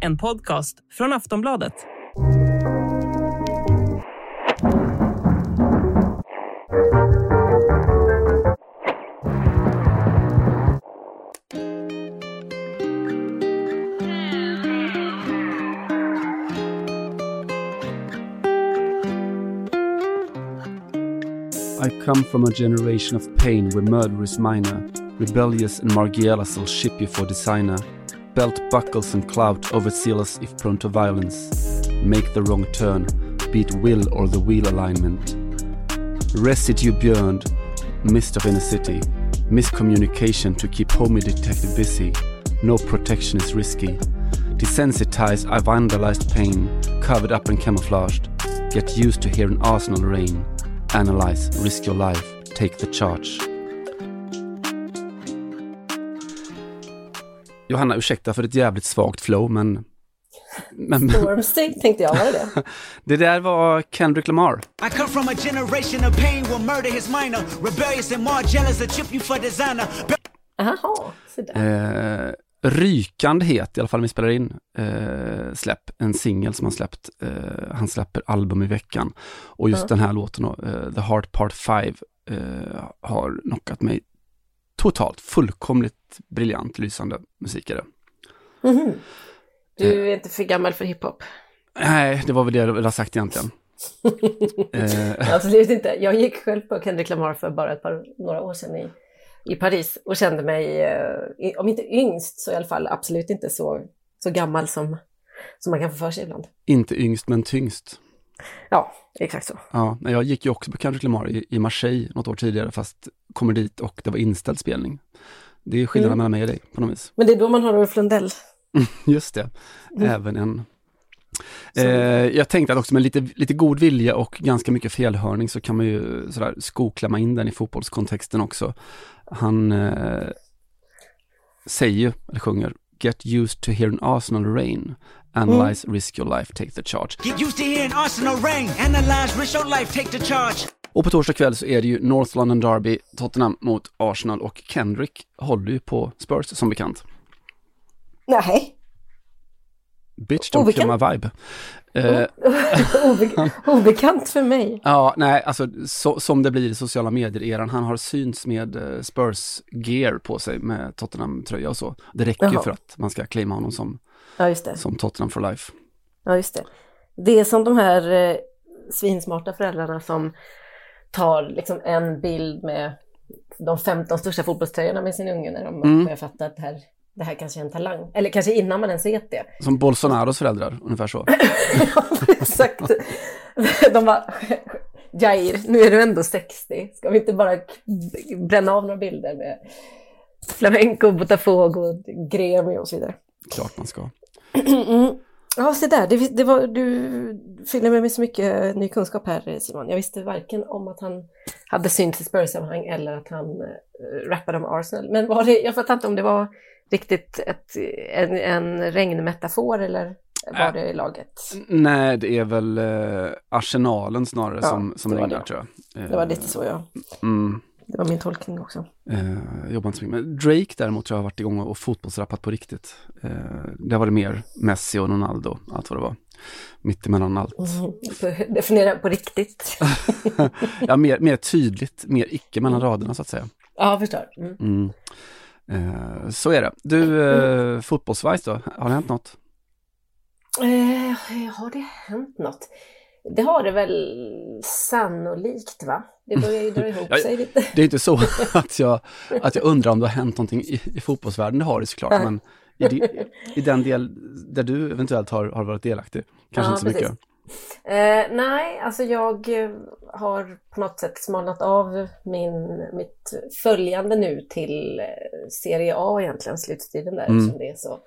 En podcast från Aftonbladet. I come from a generation of pain where murder is minor. Rebellious and Margielas ship you for designer. Belt buckles and clout overzealous if prone to violence. Make the wrong turn, beat will or the wheel alignment. Residue burned, mist of inner city. Miscommunication to keep homie detective busy. No protection is risky. Desensitized, I vandalized pain, covered up and camouflaged. Get used to hearing Arsenal rain. Analyze, risk your life, take the charge. Johanna, ursäkta för ett jävligt svagt flow, men... men Stormstig tänkte jag, var det det? det där var Kendrick Lamar. I come from a generation of pain where murder is minor. Rebellious and more jealous that chip you for designer. Jaha, så där. Eh, rykande het, i alla fall när vi spelar in, eh, släpp, en singel som han släppt. Eh, han släpper album i veckan. Och just Ja. den här låten, eh, The Heart Part 5, eh, har knockat mig totalt. Fullkomligt briljant, lysande musik är det. Mhm. Du är inte för gammal för hiphop? Nej, det var väl det jag ville ha sagt egentligen. eh, Absolut inte. Jag gick själv på Kendrick Lamar för bara ett par, några år sedan i, i Paris och kände mig, eh, om inte yngst så i alla fall absolut inte så, så gammal som, som man kan få för sig ibland. inte yngst men tyngst. Ja, exakt så. Ja, jag gick ju också på Kendrick Lamar i, i Marseille något år tidigare, fast kommer dit och det var inställd spelning. Det är skillnaden Mm. mellan mig och dig på något vis. Men det är då man har Ulf Lundell. Just det, Mm. även en... Eh, jag tänkte att också med lite, lite god vilja och ganska mycket felhörning så kan man ju sådär skoklämma in den i fotbollskontexten också. Han eh, säger ju, eller sjunger, Get used to hearing Arsenal rain. Analyze, risk your life, take the charge. Get used to hearing Arsenal rain. Analyze, risk your life, take the charge. Och på torsdag kväll så är det ju North London Derby, Tottenham mot Arsenal och Kendrick håller ju på Spurs som bekant. Nej, Bitch, don't kill Obekant. my vibe. Eh, Obe obekant för mig. ja, nej, alltså så, som det blir i sociala medier-eran. Han har synts med eh, Spurs-gear på sig med Tottenham-tröja och så. Det räcker ju för att man ska claima honom som, Ja, som Tottenham for life. Ja, just det. Det är som de här eh, svinsmarta föräldrarna som tar liksom en bild med de 15 största fotbollströjorna med sin unge när de Mm. börjar fatta att det här, det här kanske är en talang. Eller kanske innan man ens vet det. Som Bolsonaros föräldrar, ungefär så. Ja, Exakt. De bara, Jair, nu är du ändå 60. Ska vi inte bara bränna av några bilder med flamenco, botafogo, gremi och så vidare. Klart man ska. Ja, se där. Det, det var, du fyller med mig så mycket ny kunskap här, Simon. Jag visste varken om att han hade synts i Spurs-sammanhang eller att han uh, rappade om Arsenal. Men var det, jag fattar inte om det var riktigt ett, en, en regnmetafor eller var Äh. det laget? Nej, det är väl eh, Arsenalen snarare Ja, som, som regnar tror jag. Det var Eh, lite så, ja. Mm. Det var min tolkning också. Eh, jobbar inte så mycket med Drake däremot tror jag har varit igång och fotbollsrappat på riktigt. Eh, det var det mer Messi och Ronaldo, allt vad det var. Mittemellan allt. Mm. För- Definiera på riktigt. ja, mer, mer tydligt, mer icke mellan raderna så att säga. ja, jag förstår. Mm. Mm. Eh, så är det. Du, eh, fotbollsvajs då, har det hänt något? Eh, har det hänt något? Det har det väl sannolikt, va? Det börjar ju dra ihop sig lite. Det är inte så att jag, att jag undrar om det har hänt någonting i, i fotbollsvärlden, det har det såklart, men i, di, i den del där du eventuellt har, har varit delaktig, kanske Ja, inte så mycket. precis. Eh, nej, alltså jag eh, har på något sätt smalnat av min, mitt följande nu till eh, Serie A egentligen, slutstriden där, Mm. eftersom det är så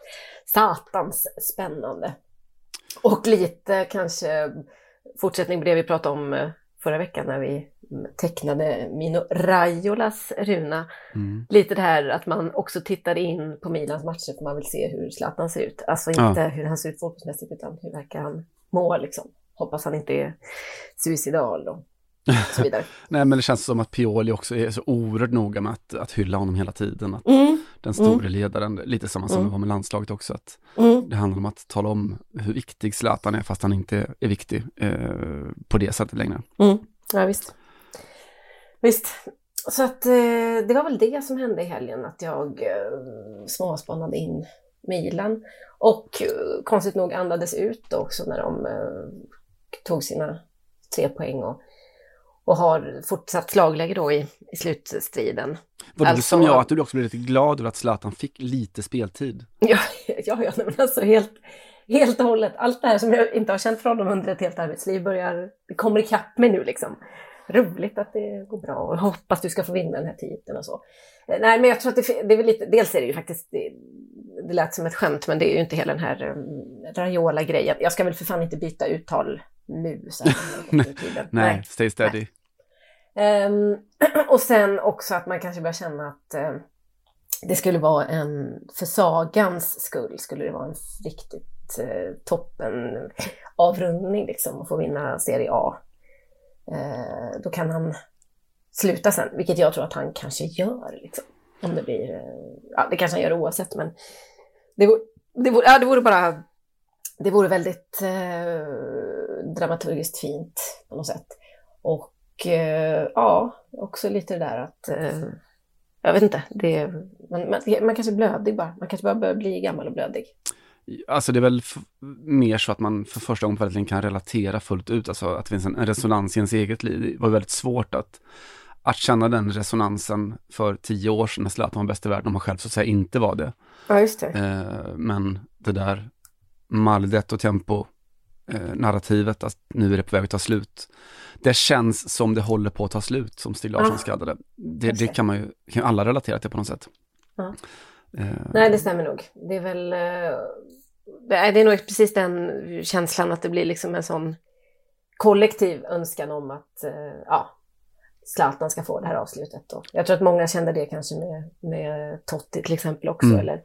satans spännande. Och lite kanske fortsättning på det vi pratade om eh, förra veckan när vi tecknade Mino Raiolas runa. Mm. Lite det här att man också tittar in på Milans matcher för man vill se hur Zlatan ser ut. Alltså inte hur han ser ut fotbollsmässigt utan hur verkar han må liksom. Hoppas han inte är suicidal och så vidare. Nej, men det känns som att Pioli också är så oerhört noga med att, att hylla honom hela tiden. Att Mm, den store ledaren, lite samma som det var med landslaget också, att mm, det handlar om att tala om hur viktig Zlatan är, fast han inte är viktig eh, på det sättet längre. mm. Ja, visst. Visst. Så att eh, det var väl det som hände i helgen, att jag eh, småspanade in Milan. Och eh, konstigt nog andades ut också när de eh, tog sina tre poäng och, och har fortsatt slagläge då i, i slutstriden. Var det Alltså- som jag, att du också blev lite glad över att Zlatan fick lite speltid? Ja, ja, ja nej, men alltså helt, helt och hållet. Allt det här som jag inte har känt från dem under ett helt arbetsliv börjar, det kommer ikapp mig nu liksom. Roligt att det går bra och jag hoppas du ska få vinna den här titeln och så. Eh, Nej, men jag tror att det, det är väl lite, dels är det ju faktiskt, det, det lät som ett skämt, men det är ju inte hela den här um, Raiola-grejen. Jag ska väl för fan inte byta uttal nu. Så här, tiden. Nej, stay steady. Ehm, och sen också att man kanske börjar känna att eh, det skulle vara en, för sagans skull, skulle det vara en riktigt eh, toppen avrundning liksom att få vinna Serie A. Eh, då kan han sluta sen, vilket jag tror att han kanske gör. Liksom. Om det blir, eh, ja det kanske han gör oavsett men det vore, det vore, ja, det vore bara, det vore väldigt eh, dramaturgiskt fint på något sätt. Och eh, ja, också lite det där att, eh, jag vet inte, det, man, man, man kanske är blödig bara. Man kanske bara börjar bli gammal och blödig. Alltså det är väl mer så att man för första gången verkligen kan relatera fullt ut, alltså att det finns en, en resonans i ens eget liv. Det var väldigt svårt att, att känna den resonansen för tio år sedan när Zlatan var bäst i världen, om man själv så att säga inte var det. Ja, just det. Eh, men det där maldet och tempo eh, narrativet att nu är det på väg att ta slut. Det känns som det håller på att ta slut, som Stig Larsson Ja. skaldade. Det, det kan man ju, kan alla relatera till på något sätt. Ja. Eh, Nej, det stämmer nog. Det är väl... eh, Det är, nog precis den känslan att det blir liksom en sån kollektiv önskan om att eh, ja, Zlatan ska få det här avslutet. Och jag tror att många kände det kanske med, med Totti till exempel också. Mm. Eller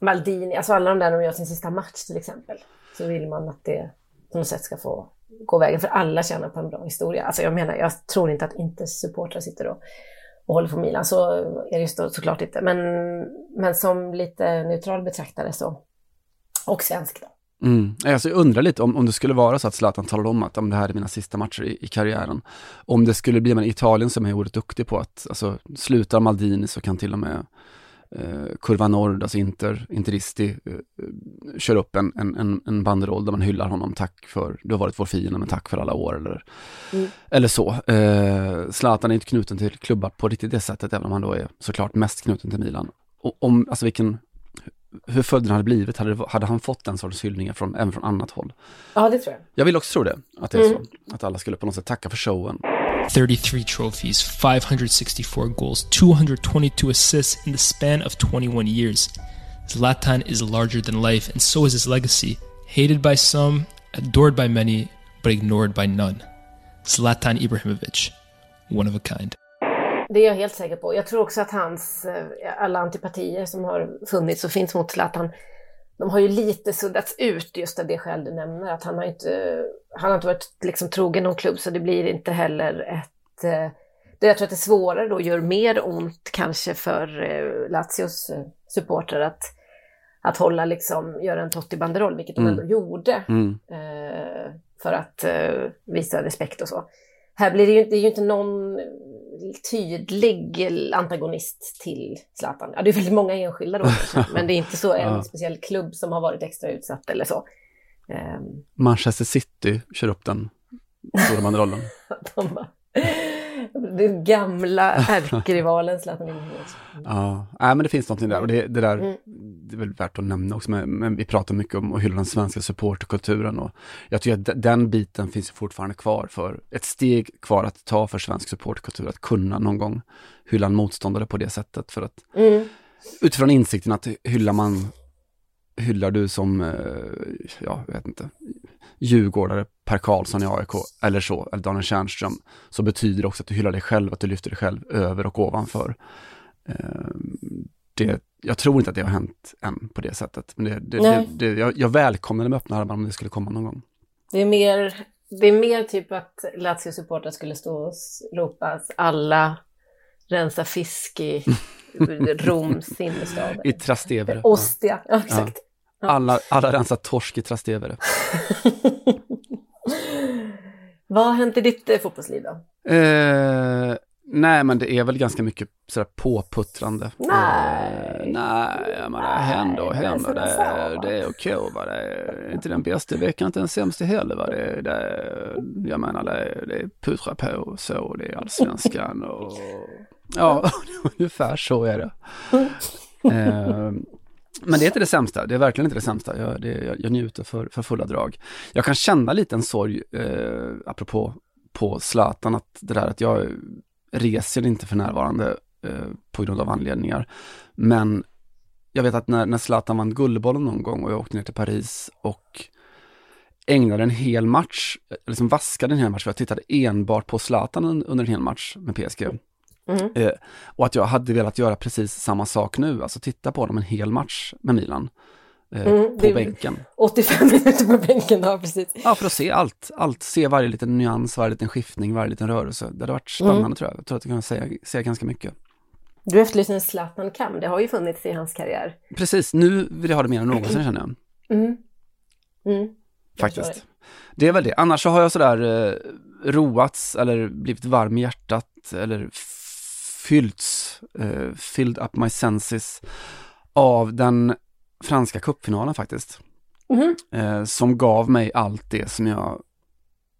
Maldini, alltså alla de där de gör sin sista match till exempel. Så vill man att det på något sätt ska få gå vägen. För alla tjänar på en bra historia. Alltså jag menar, jag tror inte att inte supportrar sitter och, och håller på Milan. Så är det ju så, såklart inte. Men, men som lite neutral betraktare så. Och svensk då. Mm. Alltså jag undrar lite om, om det skulle vara så att Zlatan talade om att om det här är mina sista matcher i, i karriären. Om det skulle bli, men Italien som är oerhört duktig på att, alltså slutar Maldini så kan till och med eh, Kurva Nord, alltså Inter, Interisti, eh, kör upp en, en, en, banderoll där man hyllar honom, tack för, du har varit vår fiende, men tack för alla år eller, Mm. eller så. Eh, Zlatan är inte knuten till klubbar på riktigt det sättet, även om han då är såklart mest knuten till Milan. Och om, alltså vilken, hur följden hade blivit, hade, hade han fått den sortens hyllningar från, även från annat håll? Ja, det tror jag. Jag vill också tro det, att det är Mm. så. Att alla skulle på något sätt tacka för showen. 33 trophies, 564 goals, 222 assists in the span of 21 years. Zlatan is larger than life, and so is his legacy. Hated by some, adored by many, but ignored by none. Zlatan Ibrahimovic, one of a kind. Det är jag helt säker på. Jag tror också att hans, eh, alla antipatier som har funnits och finns mot Zlatan, de har ju lite suddats ut just av det skäl du nämner. Att han har inte, han har inte varit liksom trogen någon klubb så det blir inte heller ett... eh, Det jag tror att det svårare då, gör mer ont kanske för eh, Lazios eh, supportrar att, att hålla liksom, göra en Totti-banderoll, vilket de Mm. ändå gjorde. Mm. eh, för att eh, visa respekt och så. Här blir det ju, det är ju inte någon tydlig antagonist till Zlatan. Ja, det är väldigt många enskilda då men det är inte så en speciell klubb som har varit extra utsatt eller så. Ehm, Manchester City kör upp den stora banderollen. de den gamla ärkerivalen Zlatan Ibrahimovic. Ja, nej men det finns någonting där och det, det där, Mm. det är väl värt att nämna också, men, men vi pratar mycket om att hylla den svenska supporterkulturen och jag tycker att den biten finns fortfarande kvar för ett steg kvar att ta för svensk supporterkultur, att kunna någon gång hylla en motståndare på det sättet för att Mm. utifrån insikten att hyllar man, hyllar du som, eh, ja, jag vet inte, djurgårdare Per Karlsson i AIK eller så, eller Daniel Tjärnström, så betyder det också att du hyllar dig själv, att du lyfter dig själv över och ovanför. Eh, det, jag tror inte att det har hänt än på det sättet, men det, det, det, jag, jag välkomnar det med öppna armar om det skulle komma någon gång. Det är mer, det är mer typ att Lazio-supportrar skulle stå och ropa alla rensa fisk i Roms innerstad. I Trastevere. Ostia, ja exakt. Ja. Alla, alla rensar torsk i Trastevere. Vad har hänt i ditt eh, fotbollsliv då? Eh, nej, men det är väl ganska mycket sådär påputtrande. Nej. Eh, nej, men det händer och händer. det är Det, är okej, va. Det är inte den bästa veckan, inte den sämsta heller. Va. Det, det, jag menar, det, det puttrar på och så. Det är allsvenskan och... Ja, ungefär så är det. Eh, men det är inte det sämsta, det är verkligen inte det sämsta. Jag, det, jag, jag njuter för, för fulla drag. Jag kan känna lite en sorg, eh, apropå på Zlatan, att det där att jag reser inte för närvarande eh, på grund av anledningar. Men jag vet att när, när Zlatan vann Guldbollen någon gång och jag åkte ner till Paris och ägnade en hel match, eh, liksom vaskade en hel match, för jag tittade enbart på Zlatan un- under en hel match med PSG. Mm. Eh, och att jag hade velat göra precis samma sak nu, alltså titta på honom en hel match med Milan. Eh, Mm, på bänken. 85 minuter på bänken, ja precis. Ja, för att se allt, allt, se varje liten nyans, varje liten skiftning, varje liten rörelse. Det hade varit spännande Mm. tror jag. Jag tror att jag kan säga, säga ganska mycket. Du efterlyser en Zlatan Kam, det har ju funnits i hans karriär. Precis, nu vill jag ha det mer än någonsin känner jag. Mm. Mm. Jag förstår Faktiskt. Det är väl det. Annars så har jag sådär eh, roats eller blivit varm i hjärtat eller fyllts, eh, filled up my senses av den franska cupfinalen faktiskt. Mhm. Eh, som gav mig allt det som jag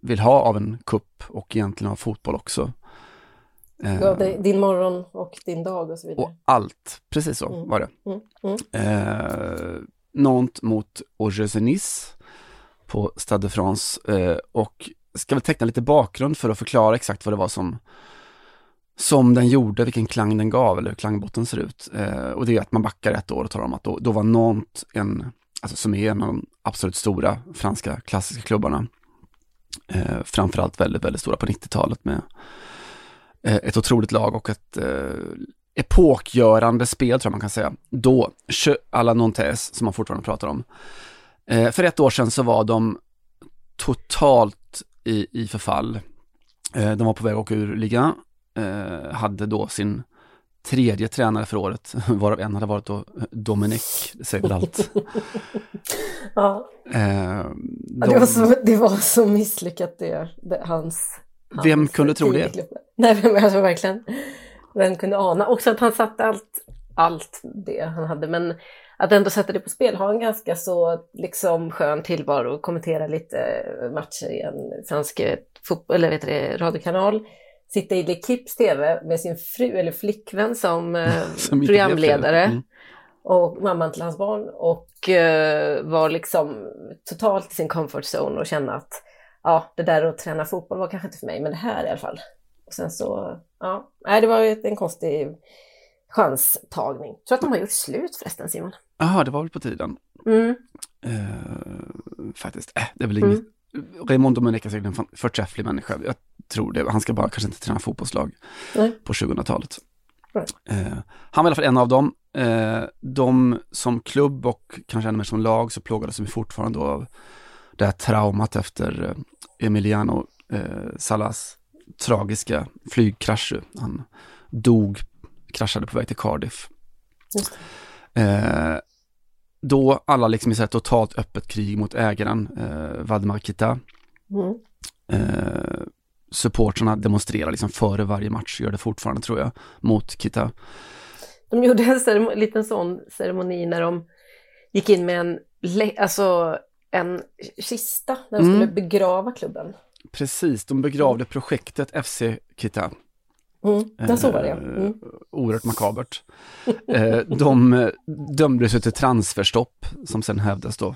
vill ha av en kupp och egentligen av fotboll också. Eh, hade din morgon och din dag och så vidare. och allt, precis så Mm. var det. Mm. Mm. Eh, Nantes mot Augeuse Nice på Stade de France eh, och ska väl teckna lite bakgrund för att förklara exakt vad det var som som den gjorde, vilken klang den gav eller hur klangbotten ser ut. Eh, och det är att man backar ett år och talar om att då, då var Nantes en, alltså som är en av de absolut stora franska klassiska klubbarna. Eh, framförallt väldigt, väldigt stora på 90-talet med eh, ett otroligt lag och ett eh, epokgörande spel tror jag man kan säga. Då, che à la Nantes, som man fortfarande pratar om. Eh, för ett år sedan så var de totalt i, i förfall. Eh, de var på väg att åka ur ligan, eh, hade då sin tredje tränare för året, varav en hade varit då Dominic, det säger väl allt. Ja, Eh, de, det, var så, det var så misslyckat det, det hans, hans Vem kunde tro det? Nej, men alltså verkligen. Vem kunde ana? Också att han satte allt, allt det han hade, men att ändå sätta det på spel, ha en ganska så liksom skön tillvaro, kommentera lite matcher i en fransk eh, fotboll, eller vet det, radiokanal, sitta i L'Equips TV med sin fru eller flickvän som, eh, Som programledare. Mm. och mamman till hans barn och eh, var liksom totalt i sin comfort zone och känna att ja, det där att träna fotboll var kanske inte för mig, men det här i alla fall. Och sen så, ja, nej, det var ju en konstig chanstagning. Jag tror att de har gjort slut förresten, Simon. Jaha, det var väl på tiden. Mm. Eh, faktiskt, äh, det är väl inget. Raymond Domenech är en förträfflig människa. Jag tror det. Han ska bara kanske inte träna fotbollslag Nej. på 2000-talet. Nej. Eh, han var i alla fall en av dem. Eh, de som klubb och kanske ännu mer som lag så plågades de fortfarande då av det här traumat efter eh, Emiliano eh, Salas tragiska flygkrasch. Han dog, kraschade på väg till Cardiff. Eh, då alla liksom i så här totalt öppet krig mot ägaren, eh, Valdemar Kita. Mm. Eh, supportrarna demonstrerar liksom före varje match, gör det fortfarande tror jag, mot Kita. De gjorde en ceremoni, liten sån ceremoni när de gick in med en, alltså en kista när de Mm. skulle begrava klubben. Precis, de begravde projektet FC Kita. Mm. Så var det ja. Mm. Eh, oerhört makabert. eh, de eh, dömdes ju till transferstopp som sen hävdes då.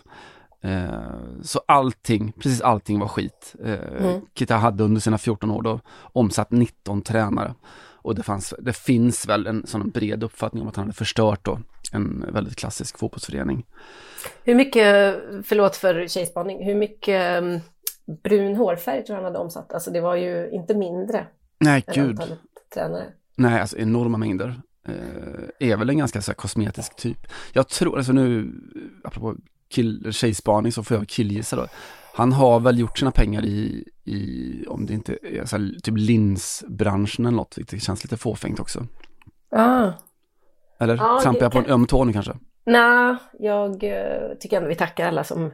Eh, så allting, precis allting var skit. Eh, Mm. Kita hade under sina 14 år då omsatt 19 tränare. Och det, fanns, det finns väl en sån bred uppfattning om att han hade förstört då en väldigt klassisk fotbollsförening. Hur mycket, förlåt för tjejspaning, hur mycket um, brun hårfärg tror han hade omsatt? Alltså det var ju inte mindre Nej, gud. tränare. Nej, alltså enorma mängder. Eh, är väl en ganska så här, kosmetisk typ. Jag tror, alltså nu, apropå kill, tjejspaning så får jag killgissa då. Han har väl gjort sina pengar i, i om det inte är så här, typ linsbranschen eller något, vilket känns lite fåfängt också. Ah. Eller Ja, trampar jag på en öm tå nu kanske? Nej, jag eh, tycker ändå vi tackar alla som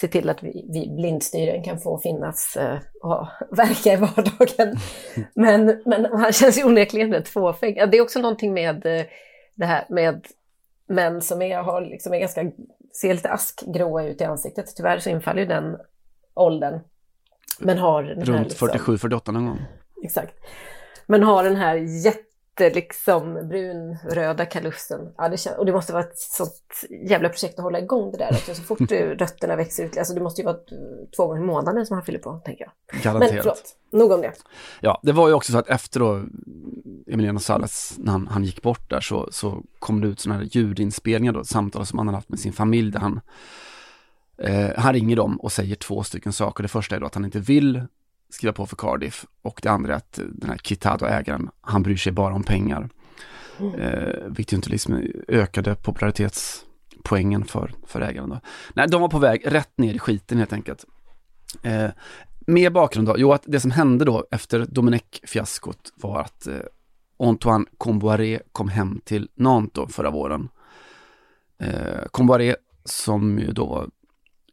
ser till att vi, vi blindstyren kan få finnas eh, och verka i vardagen. Men, men han känns ju onekligen rätt fåfäng. Det är också någonting med eh, det här med män som är, har, liksom är ganska, ser lite askgråa ut i ansiktet. Tyvärr så infaller ju den åldern. Men har den här Runt liksom, 47-48 någon gång. Exakt. Men har den här jätte liksom brunröda kalussen. Ja, det kän- och det måste vara ett sånt jävla projekt att hålla igång det där. Också. Så fort rötterna växer ut, alltså det måste ju vara två gånger i månaden som han fyller på, tänker jag. Men Garanterat. förlåt, nog om det. Ja, det var ju också så att efter då Emiliano Salas, när han, han gick bort där så, så kom det ut sådana här ljudinspelningar då, samtal som han hade haft med sin familj där han eh, han ringer dem och säger två stycken saker. Det första är då att han inte vill skriva på för Cardiff och det andra är att eh, den här Kitado ägaren, han bryr sig bara om pengar. Eh, vilket ju inte liksom ökade popularitetspoängen för, för ägaren då. Nej, de var på väg rätt ner i skiten helt enkelt. Eh, med bakgrund då, jo att det som hände då efter Domenech-fiaskot var att eh, Antoine Comboiré kom hem till Nantes förra våren. Eh, Comboiré som ju då var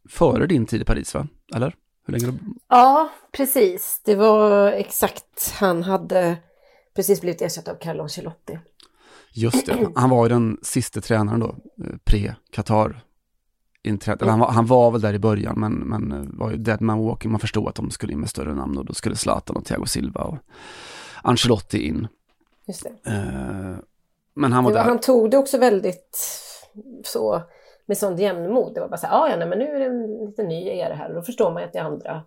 före din tid i Paris va? Eller? Hur länge? Du... Ja, precis. Det var exakt, han hade precis blivit ersatt av Carlo Ancelotti. Just det, han var ju den sista tränaren då, eh, pre-Qatar. Eller han, var, han var väl där i början men, men eh, var ju dead man walking. Man förstod att de skulle in med större namn och då skulle Zlatan och Thiago Silva och Ancelotti in. Just det. Eh, men han var Det var, där. han tog det också väldigt så, med sånt jämnmod. Det var bara så här, "Ah, ja, nej, men nu är det en lite ny era här. Och då förstår man ju att det är andra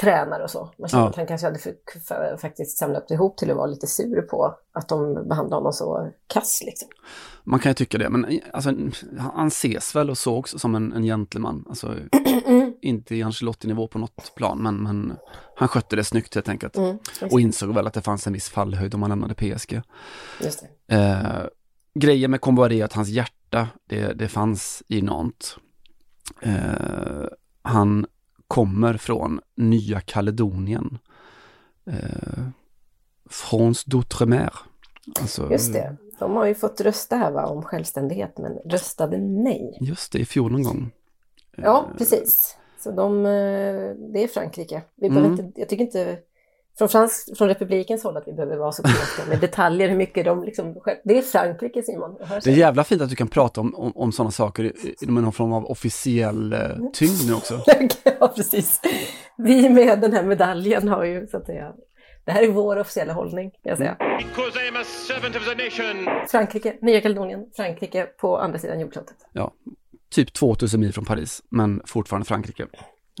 tränare och så. Man känner Ja. att han kanske hade för, för, faktiskt samlat ihop till att vara lite sur på att de behandlade honom så kass liksom. Man kan ju tycka det, men alltså, han ses väl och sågs som en, en gentleman. Alltså, inte i Ancelotti-nivå på något plan, men, men han skötte det snyggt helt enkelt. Mm, och insåg väl att det fanns en viss fallhöjd om han lämnade PSG. Just det. Eh, grejen med Comboiré är att hans hjärta, det, det fanns i Nantes. Eh, han kommer från Nya Kaledonien. Eh, France d'Outre-mer. Alltså, Just det. De har ju fått rösta här va, om självständighet, men röstade nej. Just det, i fjol någon gång. Ja, precis. Så de, eh, det är Frankrike. Vi Mm. inte, jag tycker inte från, Frans, från republikens håll att vi behöver vara så konkreta med detaljer hur mycket de liksom, det är Frankrike Simon. Det är jävla fint att du kan prata om, om, om sådana saker i någon form av officiell eh, tyngd nu också. ja, precis. Vi med den här medaljen har ju så att säga, det här är vår officiella hållning kan jag säga. Frankrike, Nya Kaledonien, Frankrike på andra sidan jordklotet. Ja, typ 2000 mil från Paris, men fortfarande Frankrike.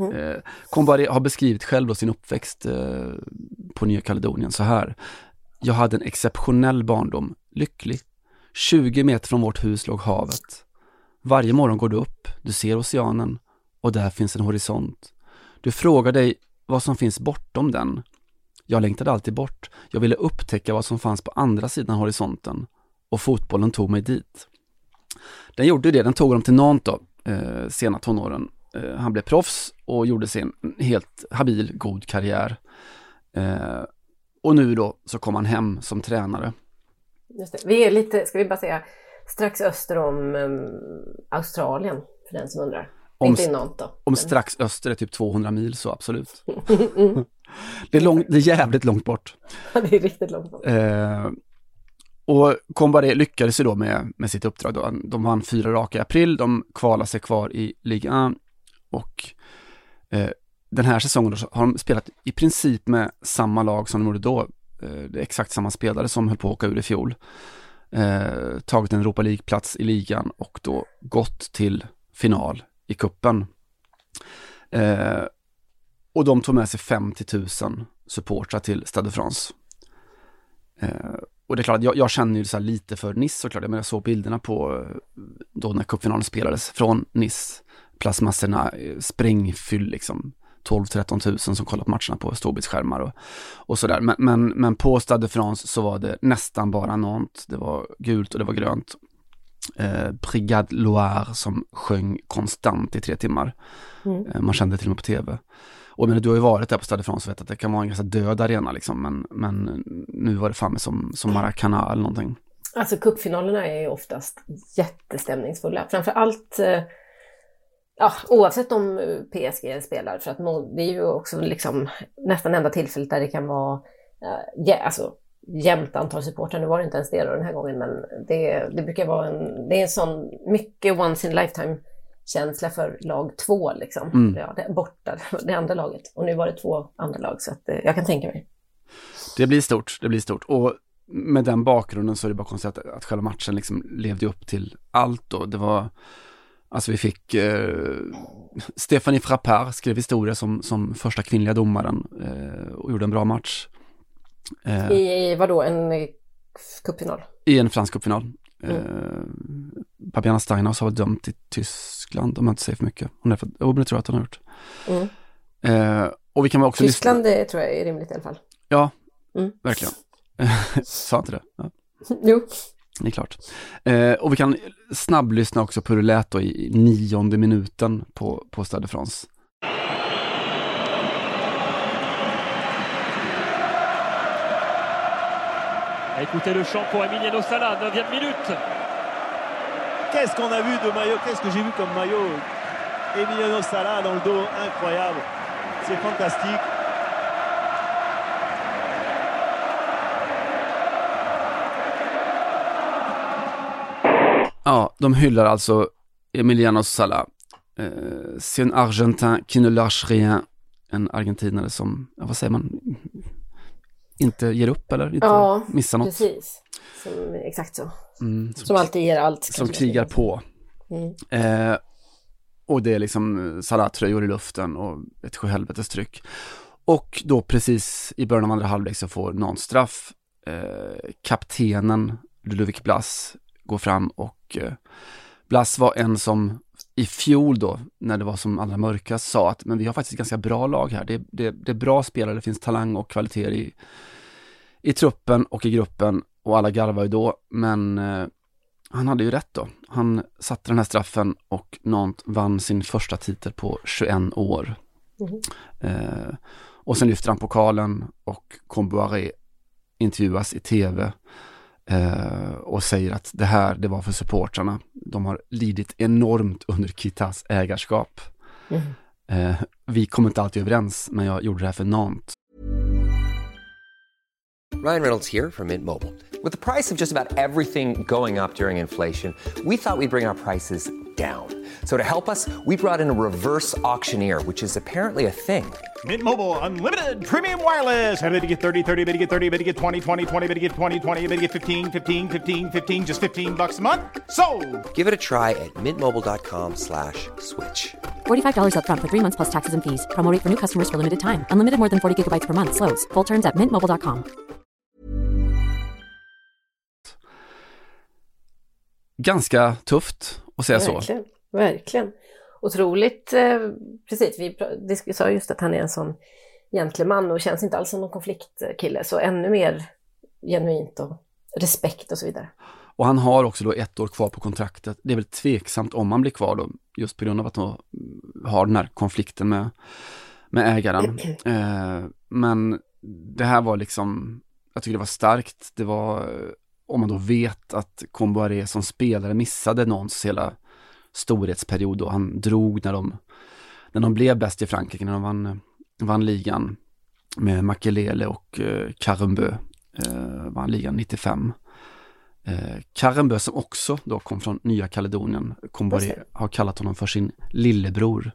Mm. Eh, har beskrivit själv då sin uppväxt eh, på Nya Kaledonien så här. Jag hade en exceptionell barndom, lycklig. 20 meter från vårt hus låg havet. Varje morgon går du upp, du ser oceanen och där finns en horisont. Du frågar dig vad som finns bortom den. Jag längtade alltid bort. Jag ville upptäcka vad som fanns på andra sidan horisonten och fotbollen tog mig dit. Den gjorde det, den tog honom till Nantes då, eh, sena tonåren. Eh, han blev proffs och gjorde sin helt habil, god karriär. Eh, och nu då så kom han hem som tränare. Vi är lite, ska vi bara säga, strax öster om um, Australien, för den som undrar. Om- Inte då. Om strax öster är typ 200 mil så absolut. det, är lång, det är jävligt långt bort. Ja, det är riktigt långt bort. Eh, och Combaré lyckades ju då med, med sitt uppdrag. Då. De vann fyra raka i april, de kvalade sig kvar i Ligue 1 och Eh, den här säsongen då har de spelat i princip med samma lag som de gjorde då. Eh, det är exakt samma spelare som höll på att åka ur i fjol. Eh, tagit en Europa League-plats i ligan och då gått till final i kuppen. Eh, och de tog med sig 50 000 supportrar till Stade de France. Eh, och det är klart, jag, jag känner ju så lite för Nice såklart, men jag såg bilderna på eh, då när cupfinalen spelades från Nice, plasmassorna, eh, sprängfyll liksom. 12-13 tusen som kollar på matcherna på storbildsskärmar och, och sådär. Men, men, men på Stade de France så var det nästan bara Nantes. Det var gult och det var grönt. Eh, Brigade Loire som sjöng konstant i tre timmar. Mm. Eh, man kände till och med på tv. Och men du har ju varit där på Stade de France och vet att det kan vara en ganska död arena liksom, men, men nu var det fan som, som Maracana eller någonting. Alltså cupfinalerna är ju oftast jättestämningsfulla. Framför allt eh, ja, oavsett om PSG spelar, för att det är ju också liksom nästan enda tillfället där det kan vara ja, alltså, jämnt antal supportrar. Nu var det inte ens det då den här gången, men det, det brukar vara en, det är en sån mycket once in lifetime känsla för lag två liksom. Mm. Ja, det, borta, det andra laget. Och nu var det två andra lag, så att, eh, jag kan tänka mig. Det blir stort, det blir stort. Och med den bakgrunden så är det bara konstigt att, att själva matchen liksom levde upp till allt och det var Alltså vi fick eh, Stephanie Frappard skrev historia som, som första kvinnliga domaren eh, och gjorde en bra match. Eh, I vadå, en cupfinal? I en fransk cupfinal. Mm. Eh, Steinhaus har varit dömt i Tyskland om jag inte säger för mycket. Hon är för, oh, det tror jag att hon har gjort. Mm. Eh, och vi kan också Tyskland lyssna. det tror jag är rimligt i alla fall. Ja, mm. verkligen. Sa inte det? Ja. jo. Det är klart. Eh, och vi kan snabblyssna också på hur det lät då i nionde minuten på, på Stade de France. Écoutez le chant pour Emiliano Sala, 9e minute. Qu'est-ce qu'on a vu de maillot? Qu'est-ce que j'ai vu comme maillot? Emiliano Sala dans le dos, incroyable. C'est fantastique. Ja, de hyllar alltså Emiliano Sala. Eh, C'est un argentin qui ne lâche rien. En argentinare som, ja, vad säger man, inte ger upp eller inte ja, missar något. precis. Som, exakt så. Mm, som, som, alltid ger allt. Som krigar på. Mm. Eh, och det är liksom Salah-tröjor i luften och ett sjuhelvetes tryck. Och då precis i början av andra halvlek så får någon straff. Eh, kaptenen Ludovic Blas går fram och eh, Blass var en som i fjol då, när det var som allra mörkast, sa att men vi har faktiskt ett ganska bra lag här. Det, det, det är bra spelare, det finns talang och kvaliteter i, i truppen och i gruppen och alla garvar ju då, men eh, han hade ju rätt då. Han satte den här straffen och Nantes vann sin första titel på 21 år. Mm. Eh, och sen lyfter han pokalen och Comboiré intervjuas i tv och säger att det här, det var för supportrarna. De har lidit enormt under Kitas ägarskap. Mm. Eh, vi kom inte alltid överens, men jag gjorde det här för Nantes. Ryan Reynolds här från Mint Mobile. Med priset på nästan allt som går upp under inflationen, trodde vi att vi skulle bring våra priser down. So to help us, we brought in a reverse auctioneer, which is apparently a thing. Mint Mobile unlimited premium wireless. Ready to get 30, 30, bit to get 30, bit to get 20, 20, 20, bit to get 20, 20, bit to get 15, 15, 15, 15 just 15 bucks a month. So, Give it a try at mintmobile.com/switch. slash $45 up front for 3 months plus taxes and fees. Promo for new customers for limited time. Unlimited more than 40 gigabytes per month slows. Full terms at mintmobile.com. Ganska tufft att säga Verkligen. så. Verkligen. Otroligt, eh, precis, vi sa just att han är en sån gentleman och känns inte alls som någon konfliktkille, så ännu mer genuint och respekt och så vidare. Och han har också då ett år kvar på kontraktet. Det är väl tveksamt om han blir kvar då, just på grund av att han har den här konflikten med, med ägaren. Eh, men det här var liksom, jag tycker det var starkt. Det var, om man då vet att Comboiré som spelare missade någons hela storhetsperiod och han drog när de, när de blev bäst i Frankrike, när de vann, vann ligan med Makelele och eh, Karembö, eh, vann ligan 95. Eh, Karembö som också då kom från Nya Kaledonien, Comboré har kallat honom för sin lillebror.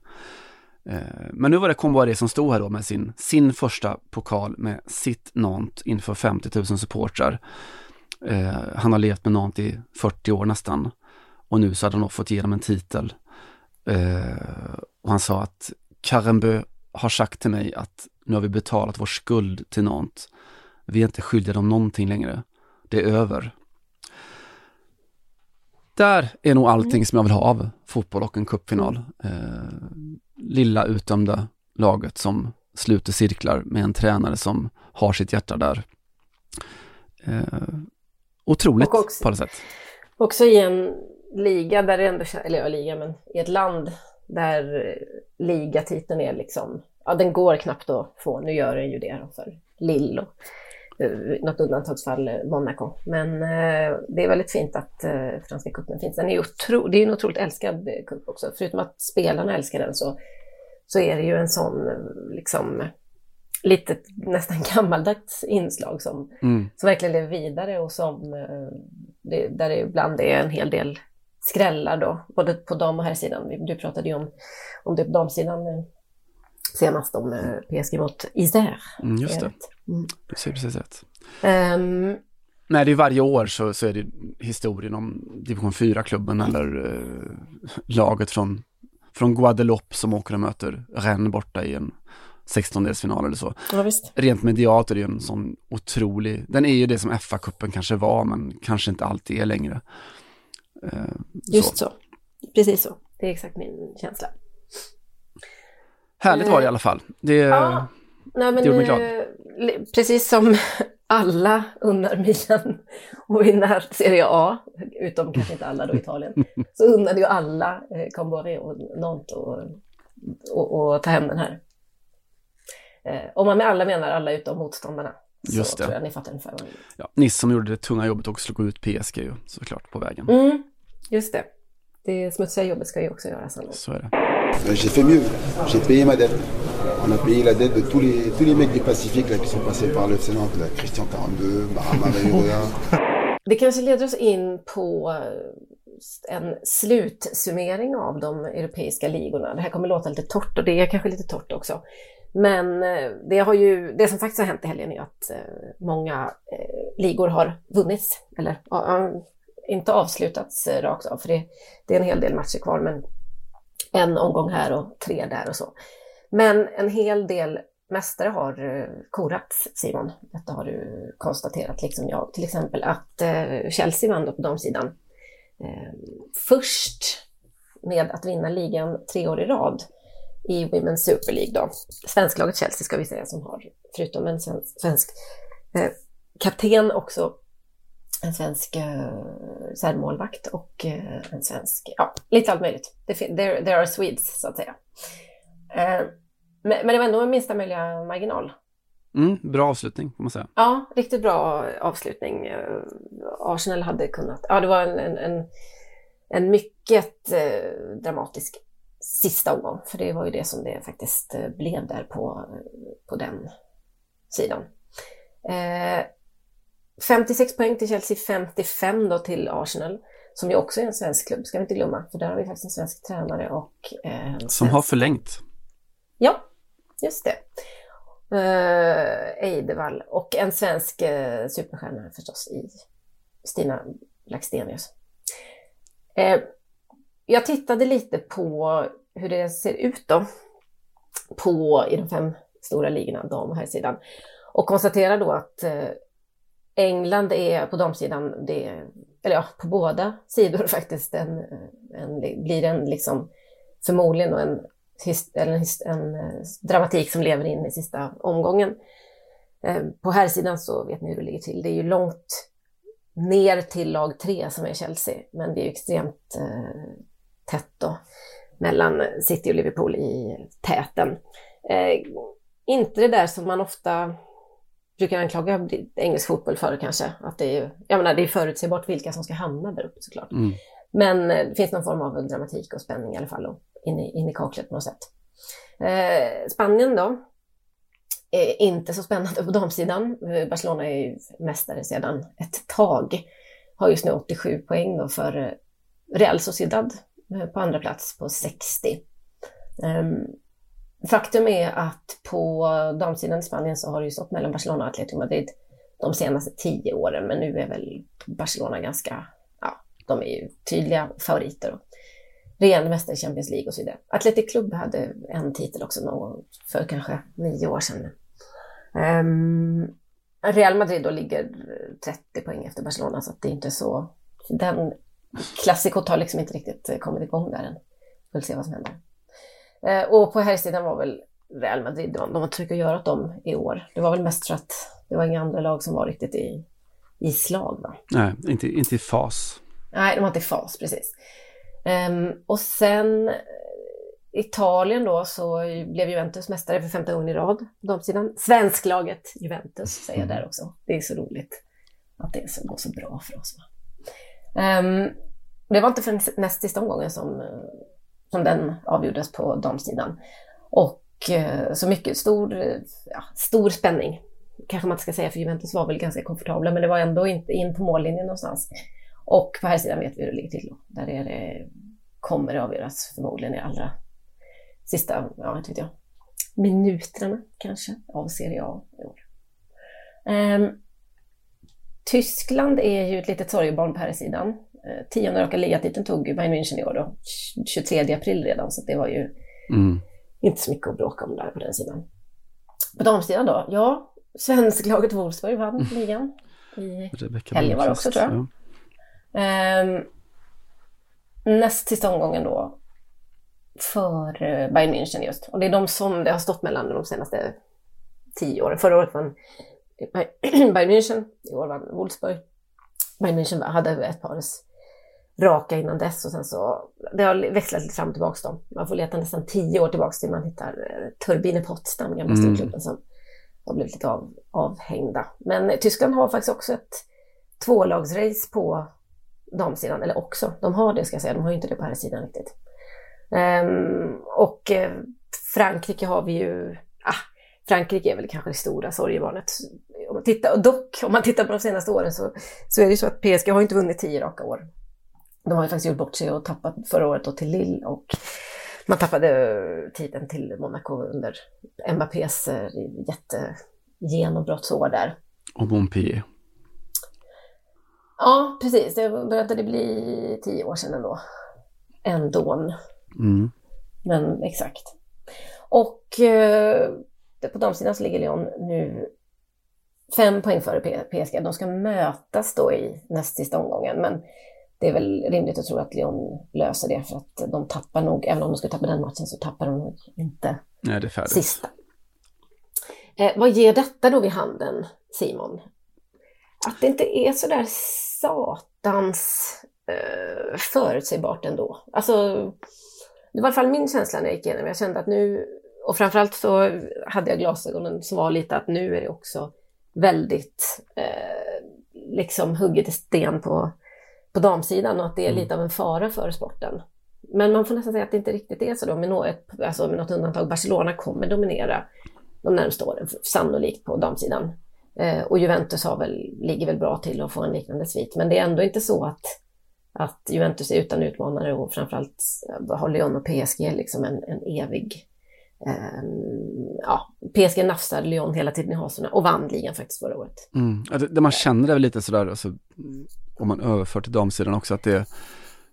Eh, men nu var det Comboiré som stod här då med sin, sin första pokal med sitt Nant inför 50 000 supportrar. Eh, han har levt med Nant i 40 år nästan och nu så hade han fått igenom en titel. Eh, och han sa att Karembö har sagt till mig att nu har vi betalat vår skuld till Nant. Vi är inte skyldiga dem någonting längre. Det är över. Där är nog allting som jag vill ha av fotboll och en cupfinal. Eh, lilla utdömda laget som sluter cirklar med en tränare som har sitt hjärta där. Eh, otroligt också, på alla sätt. Också i en liga där det ändå, eller ja, liga, men i ett land där ligatiteln är liksom, ja den går knappt att få, nu gör den ju det för Lill och uh, något undantagsfall eh, Monaco. Men uh, det är väldigt fint att uh, Franska cupen finns. Den är otro, det är en otroligt älskad cup också, förutom att spelarna älskar den så, så är det ju en sån liksom litet nästan gammaldags inslag som, mm. som verkligen lever vidare och som det, där det ibland är en hel del skrällar då, både på dam och herrsidan. Du pratade ju om, om det på damsidan eh, senast om eh, PSG mot Isère. Mm, just det, mm. säger precis rätt. Um, Nej, det är varje år så, så är det historien om division 4-klubben eller uh, laget från, från Guadeloupe som åker och möter Rennes borta i en 16-delsfinal eller så. Ja. Rent medialt är det ju en sån otrolig, den är ju det som FA-cupen kanske var men kanske inte alltid är längre. Eh, Just så. Precis så. Det är exakt min känsla. Härligt var det i alla fall. Det, ja, nej, men, det gjorde mig glad. Eh, precis som alla unnar Milan och vinna Serie A, utom kanske inte alla då Italien, så unnade ju alla eh, och Nantes och, och, och, ta hem den här. Eh, om man med alla menar alla utom motståndarna. Just så det. tror jag ni fattar ungefär vad ja, Nice som gjorde det tunga jobbet och slog ut PSG ju såklart på vägen. Mm, just det. Det smutsiga jobbet ska ju också göras. Så är det. J'ai fait mieux. J'ai payé ma dette. On a payé la dette de tous les, tous les mecs du Pacifique là, qui sont passés par l'FC Nantes. Christian 42, Barama Det kanske leder oss in på en slutsummering av de europeiska ligorna. Det här kommer låta lite torrt och det är kanske lite torrt också. Men eh, det, har ju, det som faktiskt har hänt i helgen är att eh, många eh, ligor har vunnits, eller inte avslutats eh, rakt av, för det, det är en hel del matcher kvar, men en omgång här och tre där och så. Men en hel del mästare har eh, korats, Simon. Detta har du konstaterat, liksom jag. Till exempel att eh, Chelsea vann på damsidan. Först med att vinna ligan tre år i rad i Women's Super League då. Svensklaget Chelsea ska vi säga som har, förutom en svensk, svensk eh, kapten också en svensk eh, målvakt och eh, en svensk, ja, lite allt möjligt. There, there are Swedes, så att säga. Eh, men, det var ändå en minsta möjliga marginal. Mm, bra avslutning, får man säga. Ja, riktigt bra avslutning. Arsenal hade kunnat, ja det var en, en, en, en mycket dramatisk sista omgång, för det var ju det som det faktiskt blev där på, på den sidan. Eh, 56 poäng till Chelsea, 55 då till Arsenal, som ju också är en svensk klubb, ska vi inte glömma, för där har vi faktiskt en svensk tränare och eh, Som svensk... har förlängt. Ja, just det. Eh, Eidevall och en svensk eh, superstjärna förstås i Stina Blackstenius. Eh, jag tittade lite på hur det ser ut då på, i de fem stora ligorna, dam och herrsidan. Och konstaterar då att eh, England är på damsidan, det, eller ja, på båda sidor faktiskt, en, en, blir en liksom förmodligen en, en, en, eh, dramatik som lever in i sista omgången. Eh, på på herrsidan så vet ni hur det ligger till. Det är ju långt ner till lag tre som är Chelsea, men det är ju extremt eh, tätt då mellan City och Liverpool i täten. Eh, inte det där som man ofta brukar anklaga engelsk fotboll för kanske, att det är, jag menar, det är förutsägbart vilka som ska hamna där uppe såklart. Mm. Men eh, det finns någon form av dramatik och spänning i alla fall och in i, in i kaklet på något sätt. Eh, Spanien då, är inte så spännande på damsidan. Eh, Barcelona är ju mästare sedan ett tag. Har just nu 87 poäng då för eh, Real Sociedad på andra plats på 60. Um, faktum är att på damsidan i Spanien så har det ju stått mellan Barcelona och Atletico Madrid de senaste tio åren, men nu är väl Barcelona ganska, ja, de är ju tydliga favoriter. Och regerande mästare i Champions League och så vidare. Atletic Club hade en titel också någon gång för kanske nio år sedan. Um, Real Madrid då ligger 30 poäng efter Barcelona, så att det är inte så... Den klassikot har liksom inte riktigt kommit igång där än. Vi får se vad som händer. Uh, och på herrsidan var väl Real Madrid, de, var tvungna att göra åt dem i år. Det var väl mest för att det var inga andra lag som var riktigt i, i slag. Va? Nej, inte, inte i fas. Nej, de var inte i fas, precis. Um, och sen Italien då så blev Juventus mästare för femte gången i rad. De sidan. Svensklaget Juventus säger jag där också. Det är så roligt att det går så bra för oss. Um, det var inte förrän näst sista omgången som, som den avgjordes på damsidan. Och eh, så mycket stor, eh, ja, stor spänning. Kanske man inte ska säga för Juventus var väl ganska komfortabla men det var ändå inte in på mållinjen någonstans. Och på här sidan vet vi hur det ligger till. Där är det, kommer det avgöras förmodligen i allra sista, ja inte vet jag, minuterna kanske av Serie A i år. Um, Tyskland är ju ett litet sorgebarn på här sidan. Uh, tionde raka ligatiteln tog Bayern München i år då, 23 april redan, så det var ju mm. inte så mycket att bråka om där på den sidan. På damsidan då, ja, svensklaget Wolfsburg vann ligan. I helgen var det också tror jag. Ja. Um, näst sista omgången då för eh, Bayern München just. Och det är de som det har stått mellan de senaste tio åren. Förra året vann Bayern München, i år vann Wolfsburg. Bayern München hade ett par raka innan dess och sen så, det har växlat lite fram och tillbaka då. Man får leta nästan tio år tillbaka till man hittar eh, Turbine Potsdam, gamla mm. storklubben som har blivit lite av, avhängda. Men Tyskland har faktiskt också ett tvålagsrace på damsidan, eller också, de har det ska jag säga, de har ju inte det på här sidan riktigt. Um, och eh, Frankrike har vi ju, ah, Frankrike är väl kanske det stora sorgebarnet. Om man tittar, dock, om man tittar på de senaste åren så, så är det ju så att PSG har inte vunnit tio raka år. De har ju faktiskt gjort bort sig och tappat förra året då till Lille och man tappade titeln till Monaco under Mbappés eh, jättegenombrottsår där. Och Montpellier. Ja, precis. Det började det bli tio år sedan ändå. Ändå. Mm. Men exakt. Och eh, på damsidan så ligger Lyon nu fem poäng före PSG. De ska mötas då i näst sista omgången. Men det är väl rimligt att tro att Lyon löser det för att de tappar nog, även om de skulle tappa den matchen så tappar de nog inte Nej, det är färdigt. sista. Eh, vad ger detta då vid handen, Simon? Att det inte är så där satans eh, förutsägbart ändå. Alltså, det var i alla fall min känsla när jag gick igenom. Jag kände att nu, och framförallt så hade jag glasögonen som var lite att nu är det också väldigt eh, liksom hugget i sten på, på damsidan och att det är mm. lite av en fara för sporten. Men man får nästan säga att det inte riktigt är så då. Med något, alltså med något undantag, Barcelona kommer dominera de närmaste åren, sannolikt på damsidan. Eh, och Juventus har väl, ligger väl bra till att få en liknande svit. Men det är ändå inte så att att Juventus är utan utmanare och framförallt har Lyon och PSG liksom en, en evig... Eh, ja, PSG nafsade Lyon hela tiden i hasorna och vann ligan faktiskt förra året. Mm. det, det, man känner är väl lite sådär, alltså, om man överför till damsidan också, att det,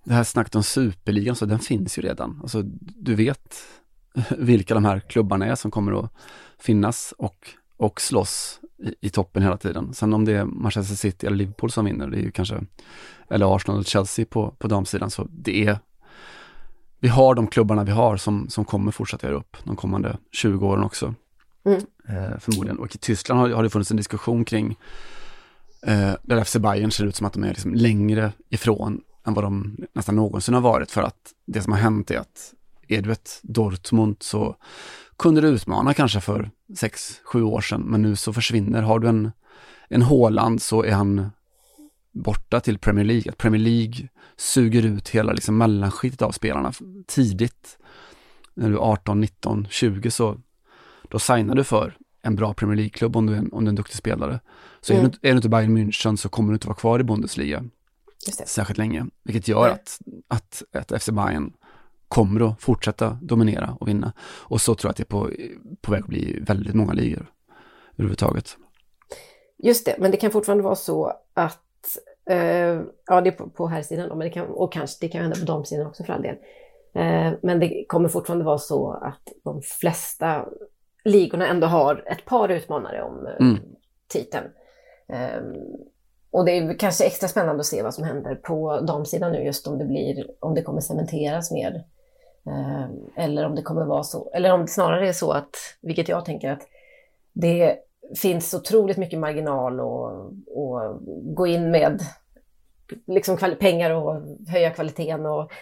det här snacket om superligan, så den finns ju redan. Alltså, du vet vilka de här klubbarna är som kommer att finnas och, och slåss i, i toppen hela tiden. Sen om det är Manchester City eller Liverpool som vinner, det är ju kanske eller Arsenal och Chelsea på, på damsidan. Så det är, vi har de klubbarna vi har som, som kommer fortsätta göra upp de kommande 20 åren också. Mm. Eh, förmodligen. Och i Tyskland har, har det funnits en diskussion kring eh, där FC Bayern ser ut som att de är liksom längre ifrån än vad de nästan någonsin har varit för att det som har hänt är att är du ett Dortmund så kunde du utmana kanske för 6-7 år sedan men nu så försvinner. Har du en, en Håland så är han borta till Premier League. Att Premier League suger ut hela liksom mellanskiktet av spelarna tidigt. När du är 18, 19, 20 så då signar du för en bra Premier League-klubb om du är en, om du är en duktig spelare. Så mm. är, du, är du inte Bayern München så kommer du inte vara kvar i Bundesliga särskilt länge. Vilket gör att, att, att FC Bayern kommer att fortsätta dominera och vinna. Och så tror jag att det är på, på väg att bli väldigt många ligor överhuvudtaget. Just det, men det kan fortfarande vara så att, eh, ja det är på, på här sidan då, men det kan, och kanske det kan hända på damsidan också för all del. Eh, men det kommer fortfarande vara så att de flesta ligorna ändå har ett par utmanare om eh, mm. titeln. Eh, och det är kanske extra spännande att se vad som händer på damsidan nu, just om det blir, om det kommer cementeras mer. Eh, eller om det kommer vara så, eller om det snarare är så att, vilket jag tänker att det finns otroligt mycket marginal och, och gå in med liksom pengar och höja kvaliteten och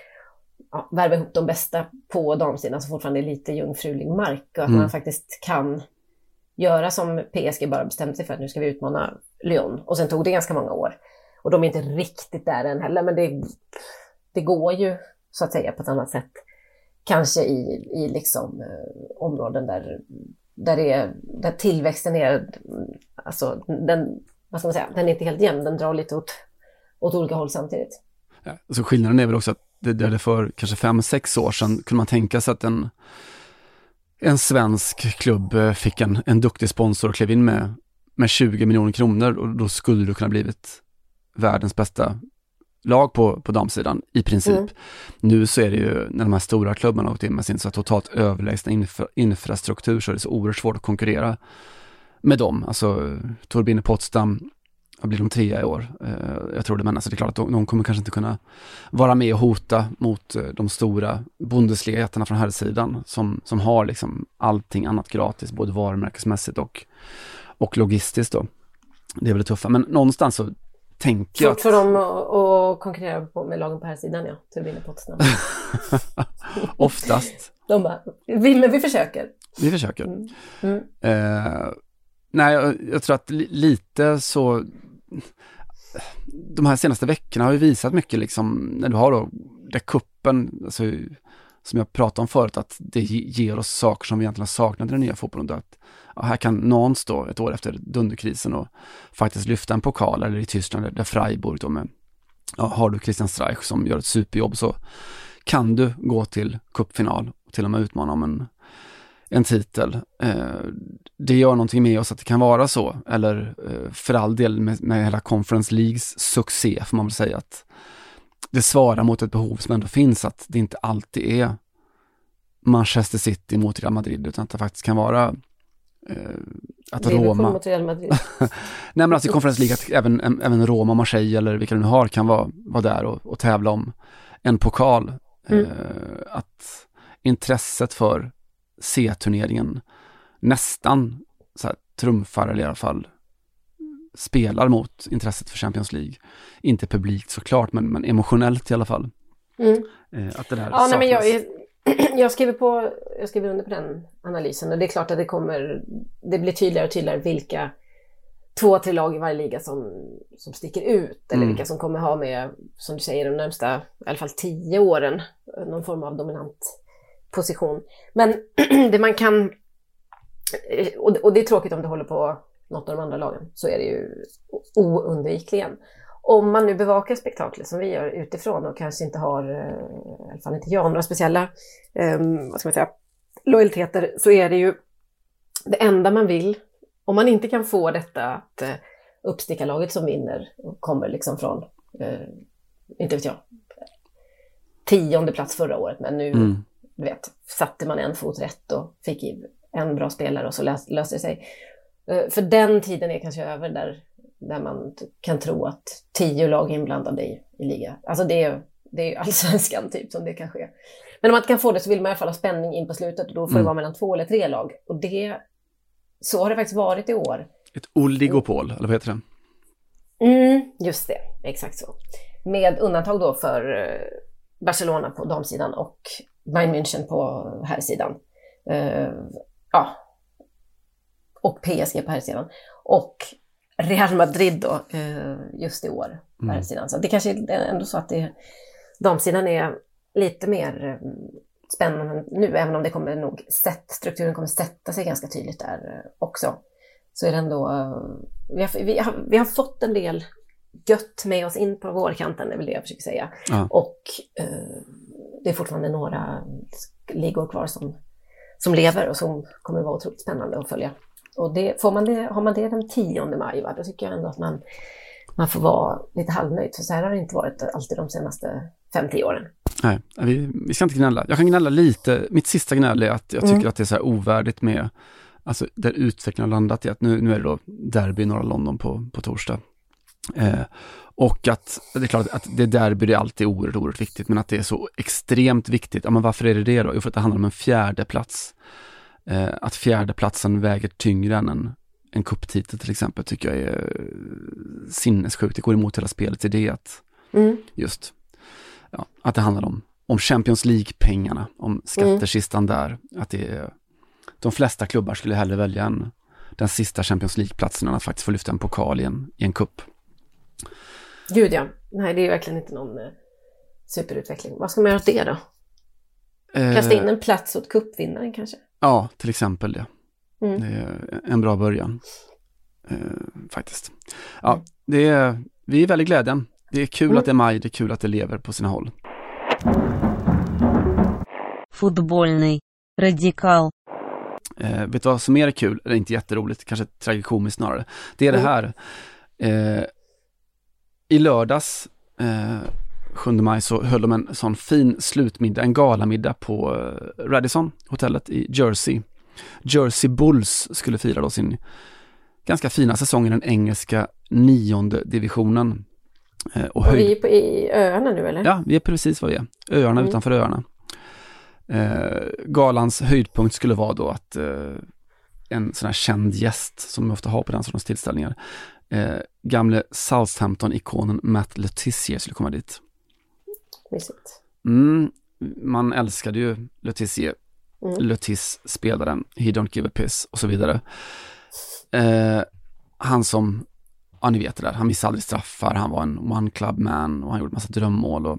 ja, värva ihop de bästa på damsidan som fortfarande är lite jungfrulig mark och att mm. man faktiskt kan göra som PSG bara bestämde sig för att nu ska vi utmana Lyon. Och sen tog det ganska många år. Och de är inte riktigt där än heller, men det, det går ju så att säga på ett annat sätt. Kanske i, i liksom, eh, områden där, där, det är, där tillväxten är, alltså den, vad ska man säga, den är inte helt jämn, den drar lite åt, åt olika håll samtidigt. Ja, alltså skillnaden är väl också att det, det för kanske fem, sex år sedan kunde man tänka sig att en en svensk klubb eh, fick en, en duktig sponsor och klev in med, med 20 miljoner kronor och då skulle du kunna blivit världens bästa lag på, på damsidan i princip. Mm. Nu så är det ju när de här stora klubbarna har gått in med sin så totalt överlägsna infra, infrastruktur så är det så oerhört svårt att konkurrera med dem. Alltså Turbine Potsdam vad blir de trea i år? Eh, jag tror det, men alltså det är klart att de, de, kommer kanske inte kunna vara med och hota mot eh, de stora Bundesliga-jättarna från här sidan som, som har liksom allting annat gratis, både varumärkesmässigt och, och logistiskt då. Det är väl det tuffa, men någonstans så tänker jag... Svårt för dem att konkurrera på, med lagen på här sidan ja, Turbine Potsdam. Oftast. de bara, vi, men vi försöker. Vi försöker. Mm. Mm. Eh, nej, jag, jag, tror att li, lite så de här senaste veckorna har ju visat mycket liksom, när du har då, där kuppen, alltså, som jag pratade om förut, att det ger oss saker som vi egentligen har saknat i den nya fotbollen. Att, ja, här kan någon stå ett år efter dunderkrisen och faktiskt lyfta en pokal, eller i Tyskland där Freiburg då med, ja, har du Christian Streich som gör ett superjobb så kan du gå till cupfinal och till och med utmana om en en titel. Eh, det gör någonting med oss att det kan vara så, eller eh, för all del med, med hela Conference Leagues succé får man väl säga att det svarar mot ett behov som ändå finns, att det inte alltid är Manchester City mot Real Madrid, utan att det faktiskt kan vara eh, att Roma... mot Real Madrid. Nej men alltså i Conference League, att även, även Roma, Marseille eller vilka du nu har kan vara, vara där och, och tävla om en pokal. Mm. Eh, att intresset för C-turneringen nästan så här, trumfar, eller i alla fall spelar mot intresset för Champions League. Inte publikt såklart, men, men emotionellt i alla fall. Mm. Eh, att det där ja, nej, men jag, jag, skriver på, jag skriver under på den analysen och det är klart att det kommer, det blir tydligare och tydligare vilka två, tre lag i varje liga som, som sticker ut eller mm. vilka som kommer ha med, som du säger, de närmsta i alla fall tio åren någon form av dominant position. Men det man kan, eh, och det är tråkigt om det håller på något av de andra lagen, så är det ju oundvikligen. Om man nu bevakar spektaklet som vi gör utifrån och kanske inte har, eh, i alla fall inte jag, några speciella, ehm, vad ska man säga, lojaliteter, så är det ju det enda man vill, om man inte kan få detta att eh, uppstickarlaget som vinner kommer liksom från, inte vet jag, tionde plats förra året, men nu mm du vet, satte man en fot rätt och fick en bra spelare och så löste det sig. Eh, för den tiden är kanske över där, där man kan tro att tio lag är inblandade i, i liga. Alltså det är, det är allsvenskan typ som det kan ske. Men om man inte kan få det så vill man i alla fall ha spänning in på slutet och då får mm. det vara mellan två eller tre lag. Och det, så har det faktiskt varit i år. Ett oligopol, eller vad heter det? Mm, just det, exakt så. Med undantag då för eh, Barcelona på damsidan och Bayern München på här sidan. Uh, ja. Och PSG på här sidan. Och Real Madrid då, uh, just i år på här mm. sidan. Så det kanske är ändå så att det, damsidan är lite mer eh, spännande nu, även om det kommer nog sätt, strukturen kommer sätta sig ganska tydligt där också. Så är det ändå, vi har, vi har, vi har fått en del gött med oss in på vårkanten, det är väl det jag försöker säga. Ja. Och det är fortfarande några ligor kvar som, som lever och som kommer vara otroligt spännande att följa. Och det, får man det, har man det den 10 maj, va, då tycker jag ändå att man, man får vara lite halvnöjd. För så här har det inte varit alltid de senaste 5-10 åren. Nej, vi, vi ska inte gnälla. Jag kan gnälla lite. Mitt sista gnäll är att jag tycker mm. att det är så här ovärdigt med, alltså där utvecklingen har landat i att nu, nu är det då derby i norra London på, på torsdag. Eh, och att det är klart att det derby är alltid oerhört, oerhört viktigt, men att det är så extremt viktigt. Ja, men varför är det det då? Jo, för att det handlar om en fjärde plats. Eh, att fjärdeplatsen väger tyngre än en, en kupptitel till exempel tycker jag är sinnessjukt. Det går emot hela spelets idé att mm. just ja, att det handlar om, om Champions League-pengarna, om skattekistan mm. där. Att det är, de flesta klubbar skulle hellre välja en, den sista Champions League-platsen än att faktiskt få lyfta en pokal i en, i en kupp. Gud ja, nej det är verkligen inte någon eh, superutveckling. Vad ska man göra åt det då? Eh, Kasta in en plats åt kuppvinnaren kanske? Ja, till exempel det. Mm. Det är en bra början. Eh, faktiskt. Ja, mm. det är, vi är väldigt glädjen. Det är kul mm. att det är maj, det är kul att det lever på sina håll. Fotbollny, radikal. Eh, vet du vad som är kul, eller inte jätteroligt, kanske tragikomiskt snarare. Det är mm. det här. Eh, I lördags, eh, 7 maj, så höll de en sån fin slutmiddag, en galamiddag på eh, Radisson, hotellet i Jersey. Jersey Bulls skulle fira då sin ganska fina säsong i den engelska nionde divisionen. Eh, och, och vi är på i öarna nu eller? Ja, vi är precis vad vi är. Öarna mm. utanför öarna. Eh, galans höjdpunkt skulle vara då att eh, en sån här känd gäst som vi ofta har på den sortens tillställningar. Eh, gamle Southampton-ikonen Matt Letizier skulle komma dit. Mysigt. Mm, man älskade ju Letizier. Mm. Letis spelaren, He Don't Give a Piss och så vidare. Eh, han som ja ni vet det där, han missade aldrig straffar, han var en one club man och han gjorde massa drömmål. Och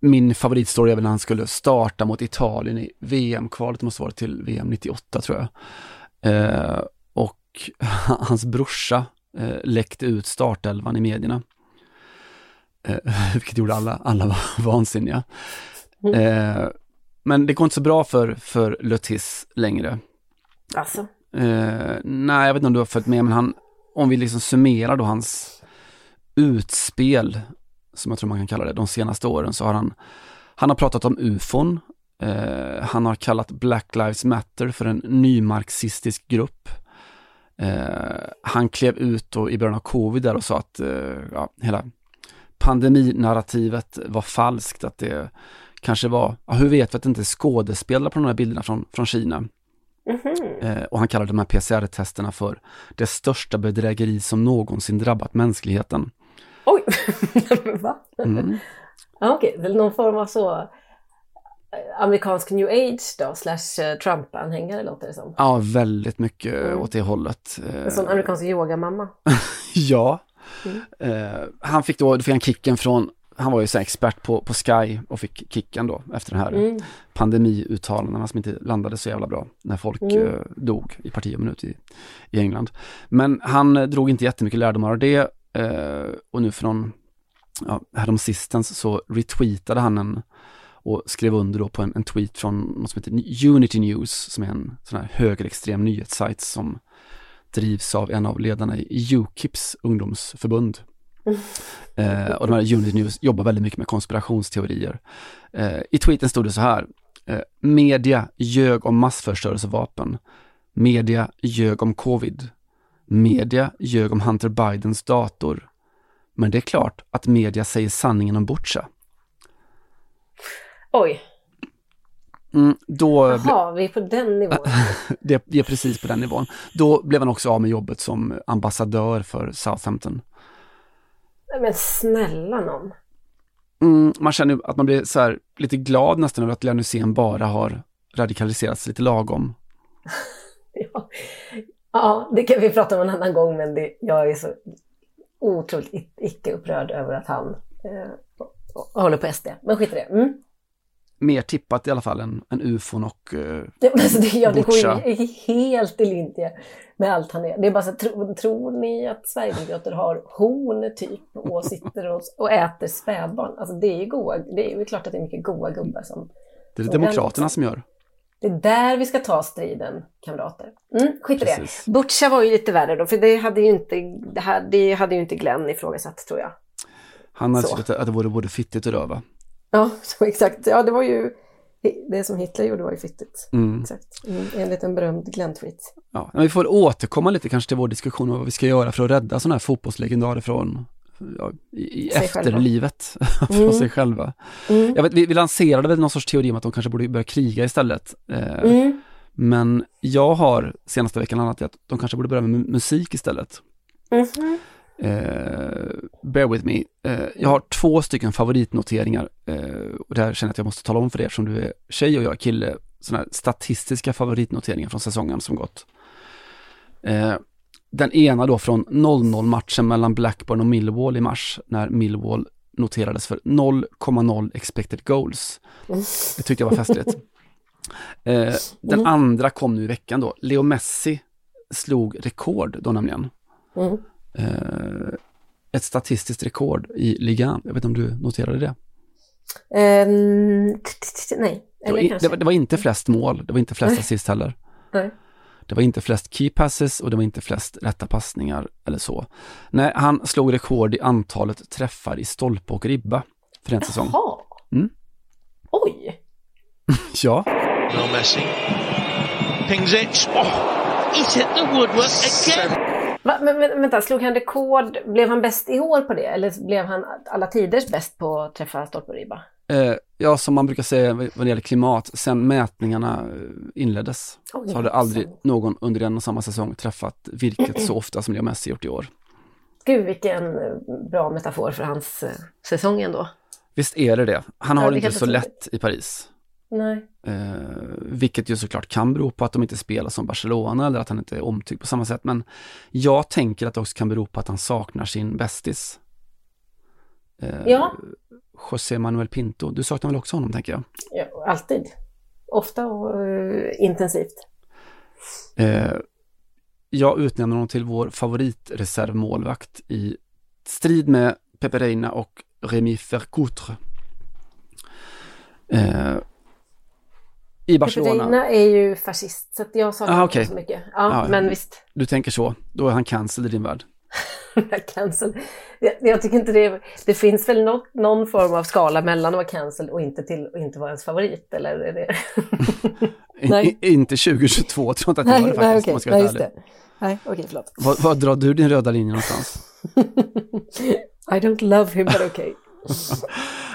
min favoritstory är väl när han skulle starta mot Italien i VM-kvalet, måste vara till VM 98 tror jag. Eh, och hans brorsa eh, läckte ut startelvan i medierna. Eh, vilket gjorde alla, alla var vansinniga. Mm. Eh, men det går inte så bra för, för Lutis längre. Alltså? Eh, nej, jag vet inte om du har följt med, men han, om vi liksom summerar då hans utspel, som jag tror man kan kalla det, de senaste åren så har han, han har pratat om ufon, eh, han har kallat Black Lives Matter för en nymarxistisk grupp. Eh, han klev ut då i början av covid där och sa att eh, ja, hela pandeminarrativet var falskt, att det kanske var, ja, hur vet vi att det inte är skådespelare på de här bilderna från, från Kina? Mm -hmm. eh, och han kallar de här PCR-testerna för det största bedrägeri som någonsin drabbat mänskligheten. Oj, va? Mm. Okej, okay. någon form av så amerikansk new age då, slash eh, Trump-anhängare låter det som. Ja, väldigt mycket mm. åt det hållet. En sån amerikansk yogamamma. ja. Mm. Eh, han fick då, då fick han kicken från han var ju så expert på, på Sky och fick kicken då efter den här mm. pandemiuttalandena som inte landade så jävla bra när folk mm. eh, dog i parti och minut i, i England. Men han eh, drog inte jättemycket lärdomar av det eh, och nu från ja, häromsistens så retweetade han en och skrev under då på en, en tweet från något som heter Unity News som är en sån här högerextrem nyhetssajt som drivs av en av ledarna i Ukips ungdomsförbund. Eh, och de här Unity News jobbar väldigt mycket med konspirationsteorier. Eh, I tweeten stod det så här. Eh, media ljög om massförstörelsevapen. Media ljög om covid. Media ljög om Hunter Bidens dator. Men det är klart att media säger sanningen om Butcha. Oj. Mm, då Jaha, vi är på den nivån. det, vi är precis på den nivån. Då blev han också av med jobbet som ambassadör för Southampton. Men snälla någon. Mm, man känner att man blir så här, lite glad nästan över att Lenny Hysén bara har radikaliserats lite lagom. ja. ja, det kan vi prata om en annan gång men det, jag är så otroligt icke upprörd över att han eh, håller på SD. Men skit i det. Mm. Mer tippat i alla fall än, än ufon och uh, det, alltså det, ja, det går ju helt i linje med allt han är. Det är bara så, tro, tror ni att Sverigedemokrater har horn typ och sitter och, och äter spädbarn? Alltså det är ju goa, det är ju klart att det är mycket goa gubbar som... Det är det Demokraterna som gör. Det är där vi ska ta striden, kamrater. Mm, skit i det. Butcha var ju lite värre då, för det hade ju inte, det hade, det hade ju inte Glenn ifrågasatt tror jag. Han hade tyckt att det vore både fittigt och röva. Ja, så exakt. Ja, det var ju det som Hitler gjorde var ju fittigt. Mm. Exakt. Mm, enligt en berömd Glenn-tweet. Ja, men vi får återkomma lite kanske till vår diskussion om vad vi ska göra för att rädda sådana här fotbollslegendarer från ja, i, i efterlivet från mm. sig själva. Mm. Jag vet, vi, vi lanserade väl någon sorts teori om att de kanske borde börja kriga istället. Eh, mm. Men jag har senaste veckan annat att de kanske borde börja med musik istället. Mm-hmm. Eh, bear with me. Eh, jag har två stycken favoritnoteringar eh, och det här känner jag att jag måste tala om för er som du är tjej och jag är kille. Sådana här statistiska favoritnoteringar från säsongen som gått. Den ena då från 0-0 matchen mellan Blackburn och Millwall i mars när Millwall noterades för 0,0 expected goals. Det tyckte jag var festligt. Den Mm. andra kom nu i veckan då. Leo Messi slog rekord då nämligen. Mm. Eh, ett statistiskt rekord i ligan. Jag vet inte om du noterade det? Ehm, nej, Det var, inte flest mål, det var inte flest assist heller. Nej. Det var inte flest key passes och det var inte flest rätta passningar eller så. Nej, han slog rekord i antalet träffar i stolpe och ribba för en säsong. Jaha. Mm. Oj. Ja, Well, Messi. Pings it. Oh, he's hit the woodwork again. Va, men, men vänta, slog han rekord? Blev han bäst i år på det? Eller blev han alla tiders bäst på att träffa stolpe och ribba? eh, ja, som man brukar säga vad det gäller klimat, sen mätningarna eh, inleddes Oj, så har det aldrig någon under en och samma säsong träffat virket så ofta som Leo Messi gjort i år. Gud, vilken eh, bra metafor för hans eh, säsong ändå. Visst är det det. Han har Ja, det inte så lätt i Paris. Nej. Eh, vilket ju såklart kan bero på att de inte spelar som Barcelona eller att han inte är omtyckt på samma sätt. Men jag tänker att det också kan bero på att han saknar sin bästis. Eh, Ja. José Manuel Pinto. Du saknar väl också honom tänker jag? Ja, alltid. Ofta och eh, intensivt. Eh, jag utnämner honom till vår favoritreservmålvakt i strid med Pepe Reina och Rémi Vercoutre. Eh, I Barcelona. Peperina är ju fascist, så att jag saknar Ah, honom okej. så mycket. Ja, Ja, men visst. Du tänker så, då är han cancel i din värld. cancel. Jag, jag tycker inte det, det finns väl något, någon form av skala mellan att vara cancel och inte till och inte vara ens favorit, eller? Är det... Nej. I, inte 2022, tror jag inte att det var det faktiskt. nej, okej. man ska vara Nej, just ärlig. det. Nej, okej, förlåt. Var, var drar du din röda linje någonstans? I don't love him, but okay.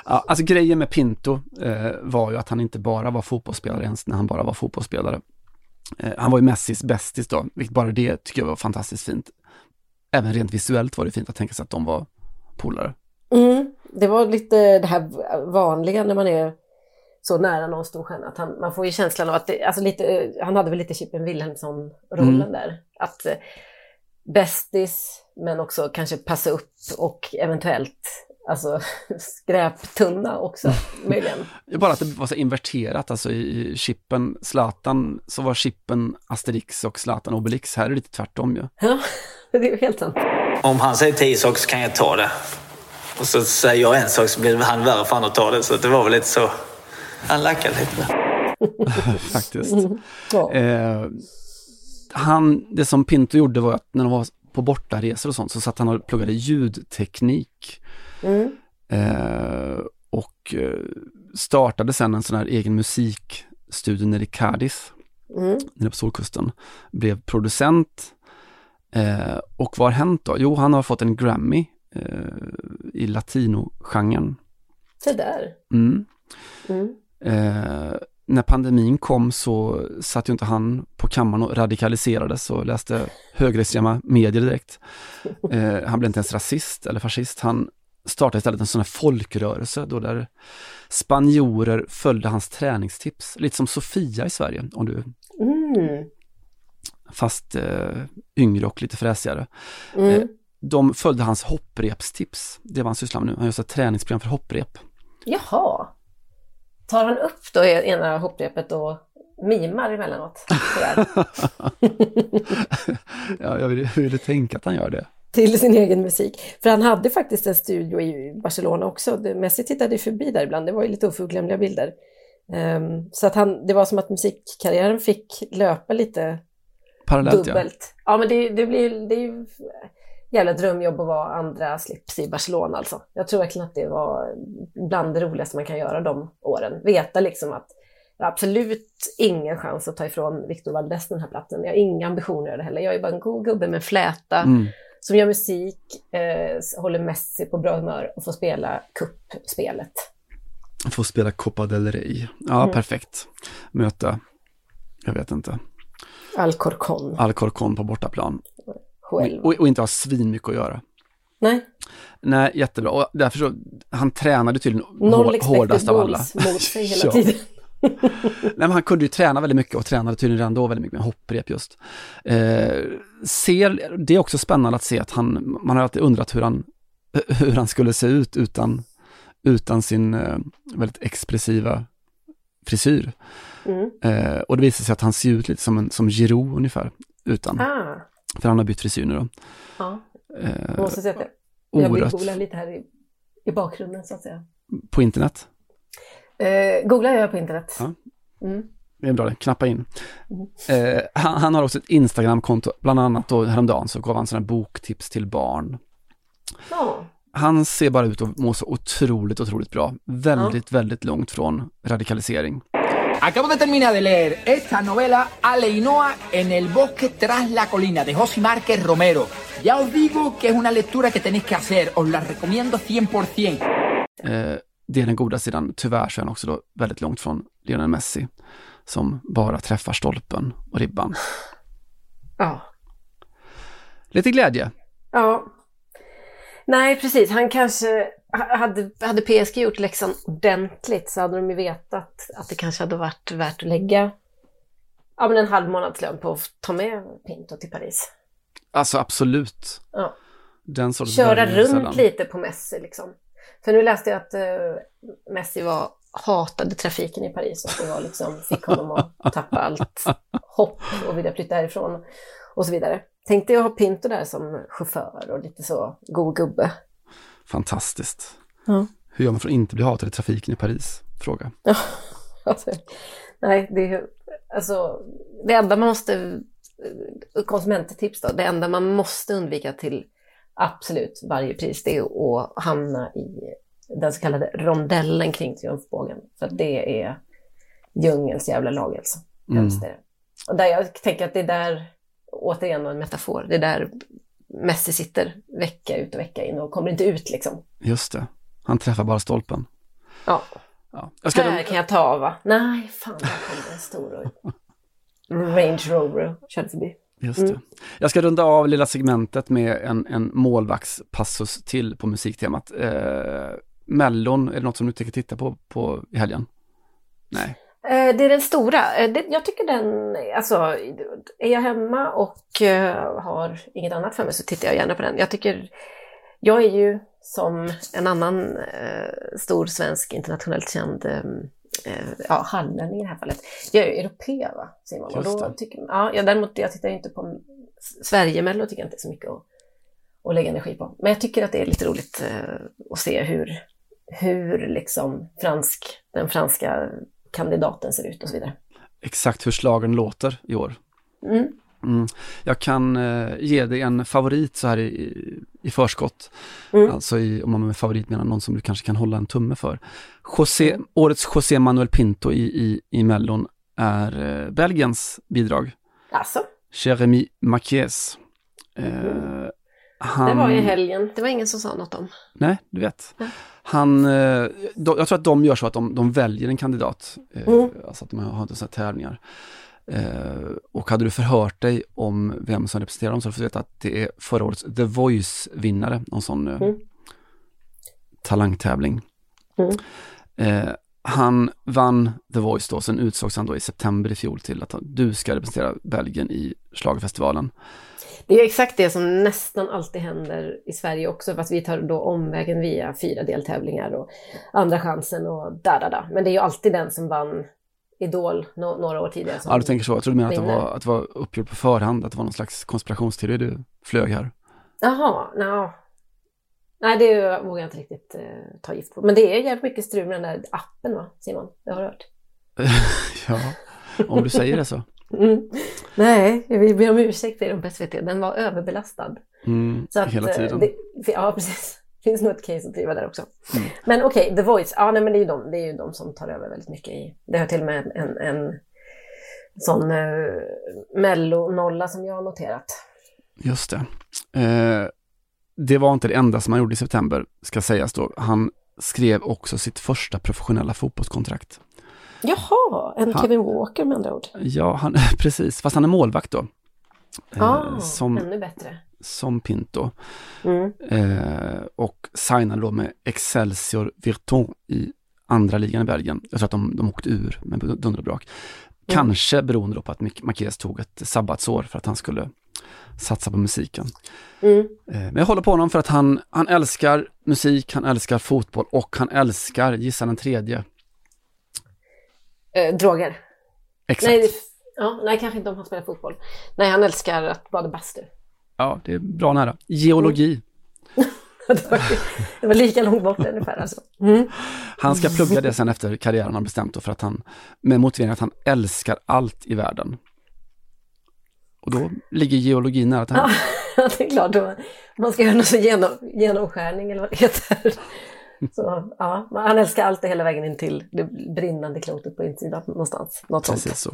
Ja, alltså grejen med Pinto eh, var ju att han inte bara var fotbollsspelare ens när han bara var fotbollsspelare. Eh, han var ju Messis bästis då, vilket bara det tycker jag var fantastiskt fint. Även rent visuellt var det fint att tänka sig att de var polare. Mm, det var lite det här vanliga när man är så nära någon stor stjärna. Att han, man får ju känslan av att det, alltså lite, eh, han hade väl lite Chippen Wilhelmsson-rollen Mm. där. Att eh, bästis, men också kanske passa upp och eventuellt alltså skräptunna också, möjligen. Det är Bara att det var så inverterat, alltså i i chippen Zlatan så var chippen Asterix och Zlatan Obelix. Här är det lite tvärtom ju. Ja, det är ju helt sant. Om han säger tio saker så kan jag ta det. Och så säger jag en sak så blir han värre för han att ta det. Så det var väl lite så. Han lackade lite. Faktiskt. Ja. Eh, han, det som Pinto gjorde var att när de var på bortaresor och sånt så satt han och pluggade ljudteknik. Mm. Eh, och eh, startade sen en sån här egen musikstudio nere i Cadiz, Mm. nere på Solkusten. Blev producent. Eh, och vad har hänt då? Jo, han har fått en Grammy eh, i latinogenren. Se där. Mm. Mm. Eh, när pandemin kom så satt ju inte han på kammaren och radikaliserades och läste högerextrema medier direkt. Eh, han blev inte ens rasist eller fascist. Han startade istället en sån här folkrörelse då där spanjorer följde hans träningstips. Lite som Sofia i Sverige, om du, Mm. fast eh, yngre och lite fräsigare. Mm. Eh, de följde hans hopprepstips. Det var han sysslar med nu. Han gör så träningsprogram för hopprep. Jaha. Tar han upp då ena hopprepet och mimar emellanåt. ja, jag ville, ville tänka att han gör det. till sin egen musik. För han hade faktiskt en studio i Barcelona också. Messi tittade förbi där ibland, det var ju lite oförglömliga bilder. Ehm, så att han, det var som att musikkarriären fick löpa lite Parallellt ja. dubbelt. Ja, men det, det blir det är ju jävla drömjobb att vara andra slips i Barcelona alltså. Jag tror verkligen att det var bland det roligaste man kan göra de åren. Veta liksom att jag har absolut ingen chans att ta ifrån Victor Valdes den här platsen. Jag har inga ambitioner det heller. Jag är bara en god gubbe med fläta Mm. som gör musik, eh, håller Messi på bra humör och får spela kuppspelet. Få spela Copa del Rey. Ja, Mm. perfekt. Möta, jag vet inte, Alcorcon. Alcorcon på bortaplan. Själv. Och, och inte ha svin mycket att göra. Nej, Nej, jättebra. Och därför så, han tränade tydligen noll hårdast av alla. mot sig hela tiden. Nej, men han kunde ju träna väldigt mycket och tränade tydligen redan då väldigt mycket med hopprep just. Eh, ser, det är också spännande att se att han, man har alltid undrat hur han, hur han skulle se ut utan, utan sin eh, väldigt expressiva frisyr. Mm. Eh, och det visar sig att han ser ut lite som, en, som Giroud ungefär, utan. Ah, För han har bytt frisyr nu då. ja. Eh, Jag måste säga att jag, jag vill googla lite här i, i bakgrunden så att säga. på internet. Eh, googlar jag på internet. Ja. Mm. Det är bra det, knappa in. Eh, han, han har också ett Instagramkonto, bland annat då häromdagen så gav han sådana boktips till barn. Ja. Han ser bara ut att må så otroligt, otroligt bra. Väldigt, väldigt långt från radikalisering. Acabo de terminar de leer esta novela Aleinoa en el bosque tras la colina de José Márquez Romero. Ya os digo que es una lectura que tenéis que hacer, os la recomiendo 100%. Eh, det är den goda sidan. Tyvärr så är han också då väldigt långt från Lionel Messi, som bara träffar stolpen och ribban. Ja. Lite glädje. Ja. Nej, precis. Han kanske... ha- Hade, hade PSG gjort läxan ordentligt så hade de ju vetat att det kanske hade varit värt att lägga ja, men en halv månadslön på att ta med Pinto till Paris. Alltså absolut. Ja. Den Köra runt sällan. lite på Messi liksom. För nu läste jag att eh, Messi var hatade trafiken i Paris och det var liksom, fick honom att tappa allt hopp och vilja flytta härifrån och så vidare. Tänkte jag ha Pinto där som chaufför och lite så god gubbe. Fantastiskt. Ja. Hur gör man för att inte bli hatad i trafiken i Paris? Fråga. Alltså, nej, det är alltså det enda man måste, konsumenttips då, det enda man måste undvika till absolut varje pris, det är att hamna i den så kallade rondellen kring triumfbågen. För det är djungelns jävla lag alltså. Mm. Och där jag tänker att det är där, återigen en metafor, det är där Messi sitter vecka ut och vecka in och kommer inte ut liksom. Just det. Han träffar bara stolpen. Ja. Ja. Här kan jag ta va? Nej, fan, där kom det en stor Range Rover körde förbi. Just Mm. det. Jag ska runda av lilla segmentet med en, en målvaktspassus till på musiktemat. Eh, Mellon, är det något som du tänker titta på, på i helgen? Nej. Eh, Det är den stora. Eh, Jag tycker den, alltså, är jag hemma och eh, har inget annat för mig så tittar jag gärna på den. Jag tycker, jag är ju som en annan stor svensk internationellt känd ja, hallänning i det här fallet. Jag är ju europé, va, man. Och då tycker, ja, jag, däremot, jag tittar ju inte på Sverige-mello, tycker jag inte är så mycket att, att lägga energi på. Men jag tycker att det är lite roligt att se hur, hur liksom fransk, den franska kandidaten ser ut och så vidare. Exakt hur slagen låter i år. Mm. Mm. Jag kan eh, ge dig en favorit så här i, i förskott. Mm. Alltså i, om man med favorit menar någon som du kanske kan hålla en tumme för. José, Årets José Manuel Pinto i, i, i Mellon är eh, Belgiens bidrag. Alltså, Jeremy Marquez. Eh, han... det var ju helgen. Det var ingen som sa något om. Nej, du vet. Han, eh, de, jag tror att de gör så att de, de väljer en kandidat. Eh, Mm. Alltså att de har inte sådana tävlingar. Eh, och hade du förhört dig om vem som representerar dem så hade du fått veta att det är förra årets The Voice-vinnare, någon sån eh, Mm. talangtävling. Mm. Eh, han vann The Voice då, sen utsågs han då i september i fjol till att du ska representera Belgien i schlagerfestivalen. Det är exakt det som nästan alltid händer i Sverige också, fast vi tar då omvägen via fyra deltävlingar och andra chansen och da, da, da. Men det är ju alltid den som vann Idol no några år tidigare. Ja, du tänker så. Jag trodde du menade att det, var, att det var uppgjort på förhand, att det var någon slags konspirationsteori du flög här. Jaha, no. Nej, det vågar jag inte riktigt eh, ta gift på. Men det är jävligt mycket strul med den där appen va, Simon? Det har du hört? ja, om du säger det så. Mm. Nej, jag vill be om ursäkt dem på SVT. Den var överbelastad. Mm, så att, hela eh, tiden. Det, ja, precis. Det finns nog ett case att driva där också. Mm. Men okej, okay, The Voice. Ja, nej, men det är, ju de, det är ju de som tar över väldigt mycket i... Det har till och med en, en sån uh, mello-nolla som jag har noterat. Just det. Eh, det var inte det enda som han gjorde i september, ska sägas då. Han skrev också sitt första professionella fotbollskontrakt. Jaha, en han, Kevin Walker med andra ord. Ja, han, precis, fast han är målvakt då. Ah, eh, som, ännu bättre. Som Pinto. Mm. Eh, och signade då med Excelsior Virton i andra ligan i Belgien. Jag tror att de, de åkte ur med dunder och brak. Mm. Kanske beroende på att Marquez tog ett sabbatsår för att han skulle satsa på musiken. Mm. Eh, men jag håller på honom för att han, han älskar musik, han älskar fotboll och han älskar, gissa den tredje. Eh, droger. Exakt. Nej, ja, nej, kanske inte om han spelar fotboll. Nej, han älskar att bada bastu. Ja, det är bra nära. Geologi. Mm. det, var, lika långt bort ungefär alltså. Mm. Han ska plugga det sen efter karriären har bestämt då för att han, med motiveringen att han älskar allt i världen. Och då ligger geologi nära till hands. Ja, det är klart. Då, man ska göra någon genom, genomskärning eller vad det heter. Så, ja, han älskar allt hela vägen in till det brinnande klotet på insidan någonstans. Något Precis sånt. så.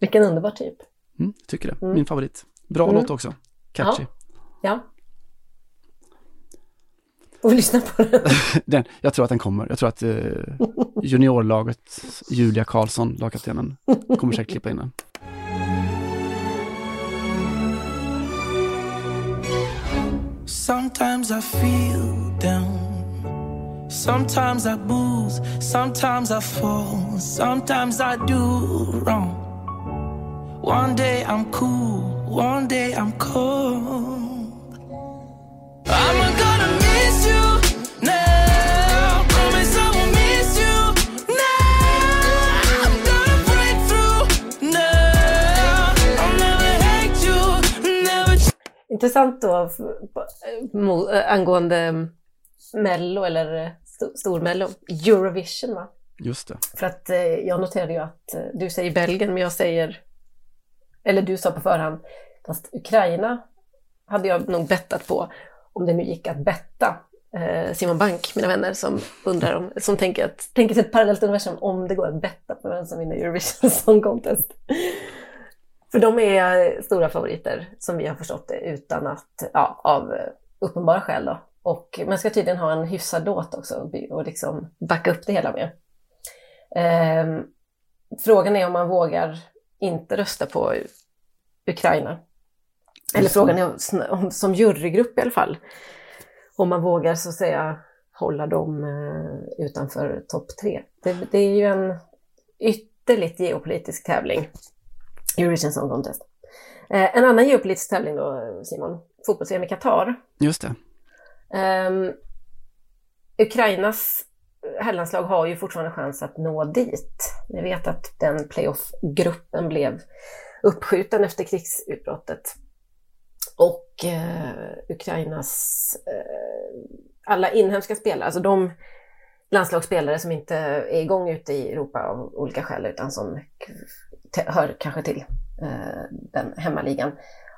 Vilken underbar typ. Mm, tycker det. Mm. Min favorit. Bra mm. låt också. Catchy. Ja. ja. Får vi lyssna på den? den? Jag tror att den kommer. Jag tror att eh, juniorlaget, Julia Karlsson, lagkaptenen, kommer säkert klippa in den. Sometimes I feel down. Sometimes I booze. Sometimes I fall. Sometimes I do wrong. One day I'm cool. One day I'm cold. I'm gonna miss you. Now. Promise I will miss you now. I'm gonna break through now. I'll never hate you now. Intressant då eh, eh, angående mm, Mello eller eh, Stormello, Eurovision va? Just det. För att eh, jag noterade ju att eh, du säger Belgien men jag säger, eller du sa på förhand, fast Ukraina hade jag nog bettat på om det nu gick att betta. Simon Bank, mina vänner, som undrar om, som tänker, att, tänker sig ett parallellt universum om det går att betta på vem som vinner Eurovision Song Contest. För de är stora favoriter som vi har förstått det utan att, ja, av uppenbara skäl då. Och man ska tydligen ha en hyfsad låt också och liksom backa upp det hela med. Eh, frågan är om man vågar inte rösta på Ukraina. Eller frågan är om, som jurygrupp i alla fall, om man vågar så att säga hålla dem eh, utanför topp tre. Det, det är ju en ytterligt geopolitisk tävling Eurovision Song Contest. Eh, en annan geopolitisk tävling då, Simon, fotbolls-EM i Qatar. Just det. Um, Ukrainas herrlandslag har ju fortfarande chans att nå dit. Ni vet att den playoff-gruppen blev uppskjuten efter krigsutbrottet. Och eh, Ukrainas eh, alla inhemska spelare, alltså de landslagsspelare som inte är igång ute i Europa av olika skäl utan som hör kanske till eh, den hemmaligan,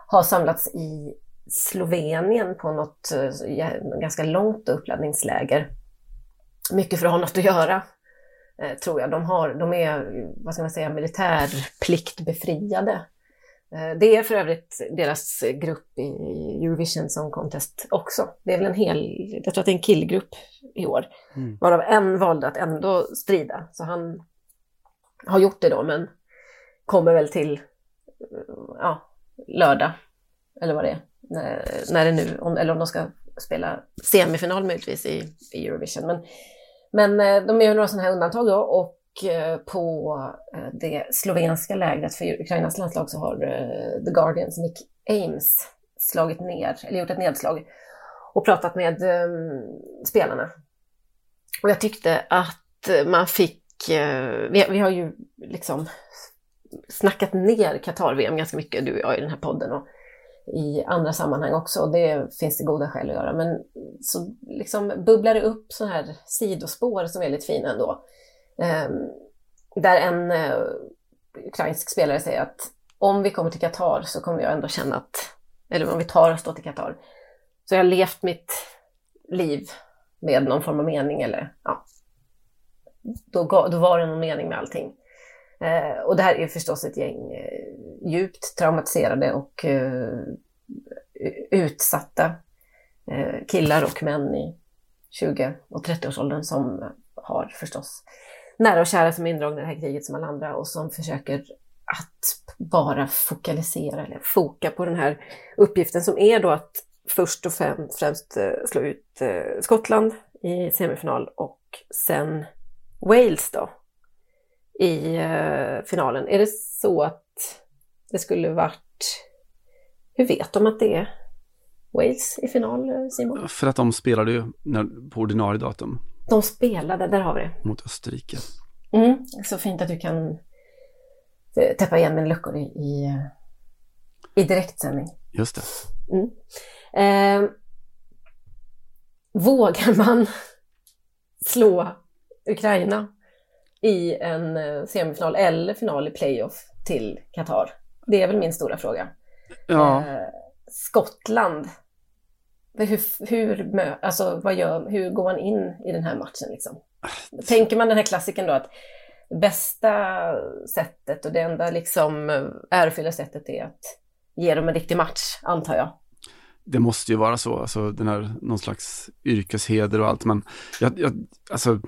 har samlats i Slovenien på något eh, ganska långt uppladdningsläger. Mycket för att ha något att göra, eh, tror jag. De, har, de är, vad ska man säga, militärpliktbefriade. Eh, det är för övrigt deras grupp i Eurovision Song Contest också. Det är väl en hel, jag tror att det är en killgrupp i år, mm. varav en valde att ändå strida. Så han har gjort det då, men kommer väl till ja, lördag, eller vad det är, när, när det nu, om, eller om de ska spela semifinal möjligtvis i, i Eurovision. Men, Men eh, de gör några sådana här undantag då och eh, på eh, det slovenska lägret för Ukrainas landslag så har The Guardians Nick Ames slagit ner, eller gjort ett nedslag och pratat med eh, spelarna. Och jag tyckte att man fick, eh, vi, vi har ju liksom snackat ner Qatar-VM ganska mycket, du och jag i den här podden och i andra sammanhang också. Och det finns det goda skäl att göra. Men så liksom bubblar det upp sådana här sidospår som är lite fina ändå. Eh, där en eh, ukrainsk spelare säger att om vi kommer till Qatar så kommer jag ändå känna att, eller om vi tar oss då till Qatar, så jag har levt mitt liv med någon form av mening eller ja, då, då var det någon mening med allting. Eh, och det här är förstås ett gäng eh, djupt traumatiserade och eh, utsatta eh, killar och män i 20 och 30-årsåldern som har förstås nära och kära som är indragna i det här kriget som alla andra och som försöker att bara fokalisera eller foka på den här uppgiften som är då att först och främst eh, slå ut eh, Skottland i semifinal och sen Wales då i uh, finalen. Är det så att det skulle varit... Hur vet de att det är Wales i final, eh, Simon? För att de spelade ju på ordinarie datum. De spelade, där har vi det. Mot Österrike. Mm, så fint att du kan eh, täppa igen med luckor i, i, i direktsändning. Just det. Mm. Eh, vågar man slå Ukraina i en eh, semifinal eller final i playoff till Qatar? Det är väl min stora fråga. Ja. Eh, Skottland. Hur, hur, alltså, vad gör, hur går man in i den här matchen? Liksom? Tänker man den här klassiken då att bästa sättet och det enda liksom ärofyllda sättet är att ge dem en riktig match, antar jag. Det måste ju vara så, alltså den här någon slags yrkesheder och allt, men jag, jag, alltså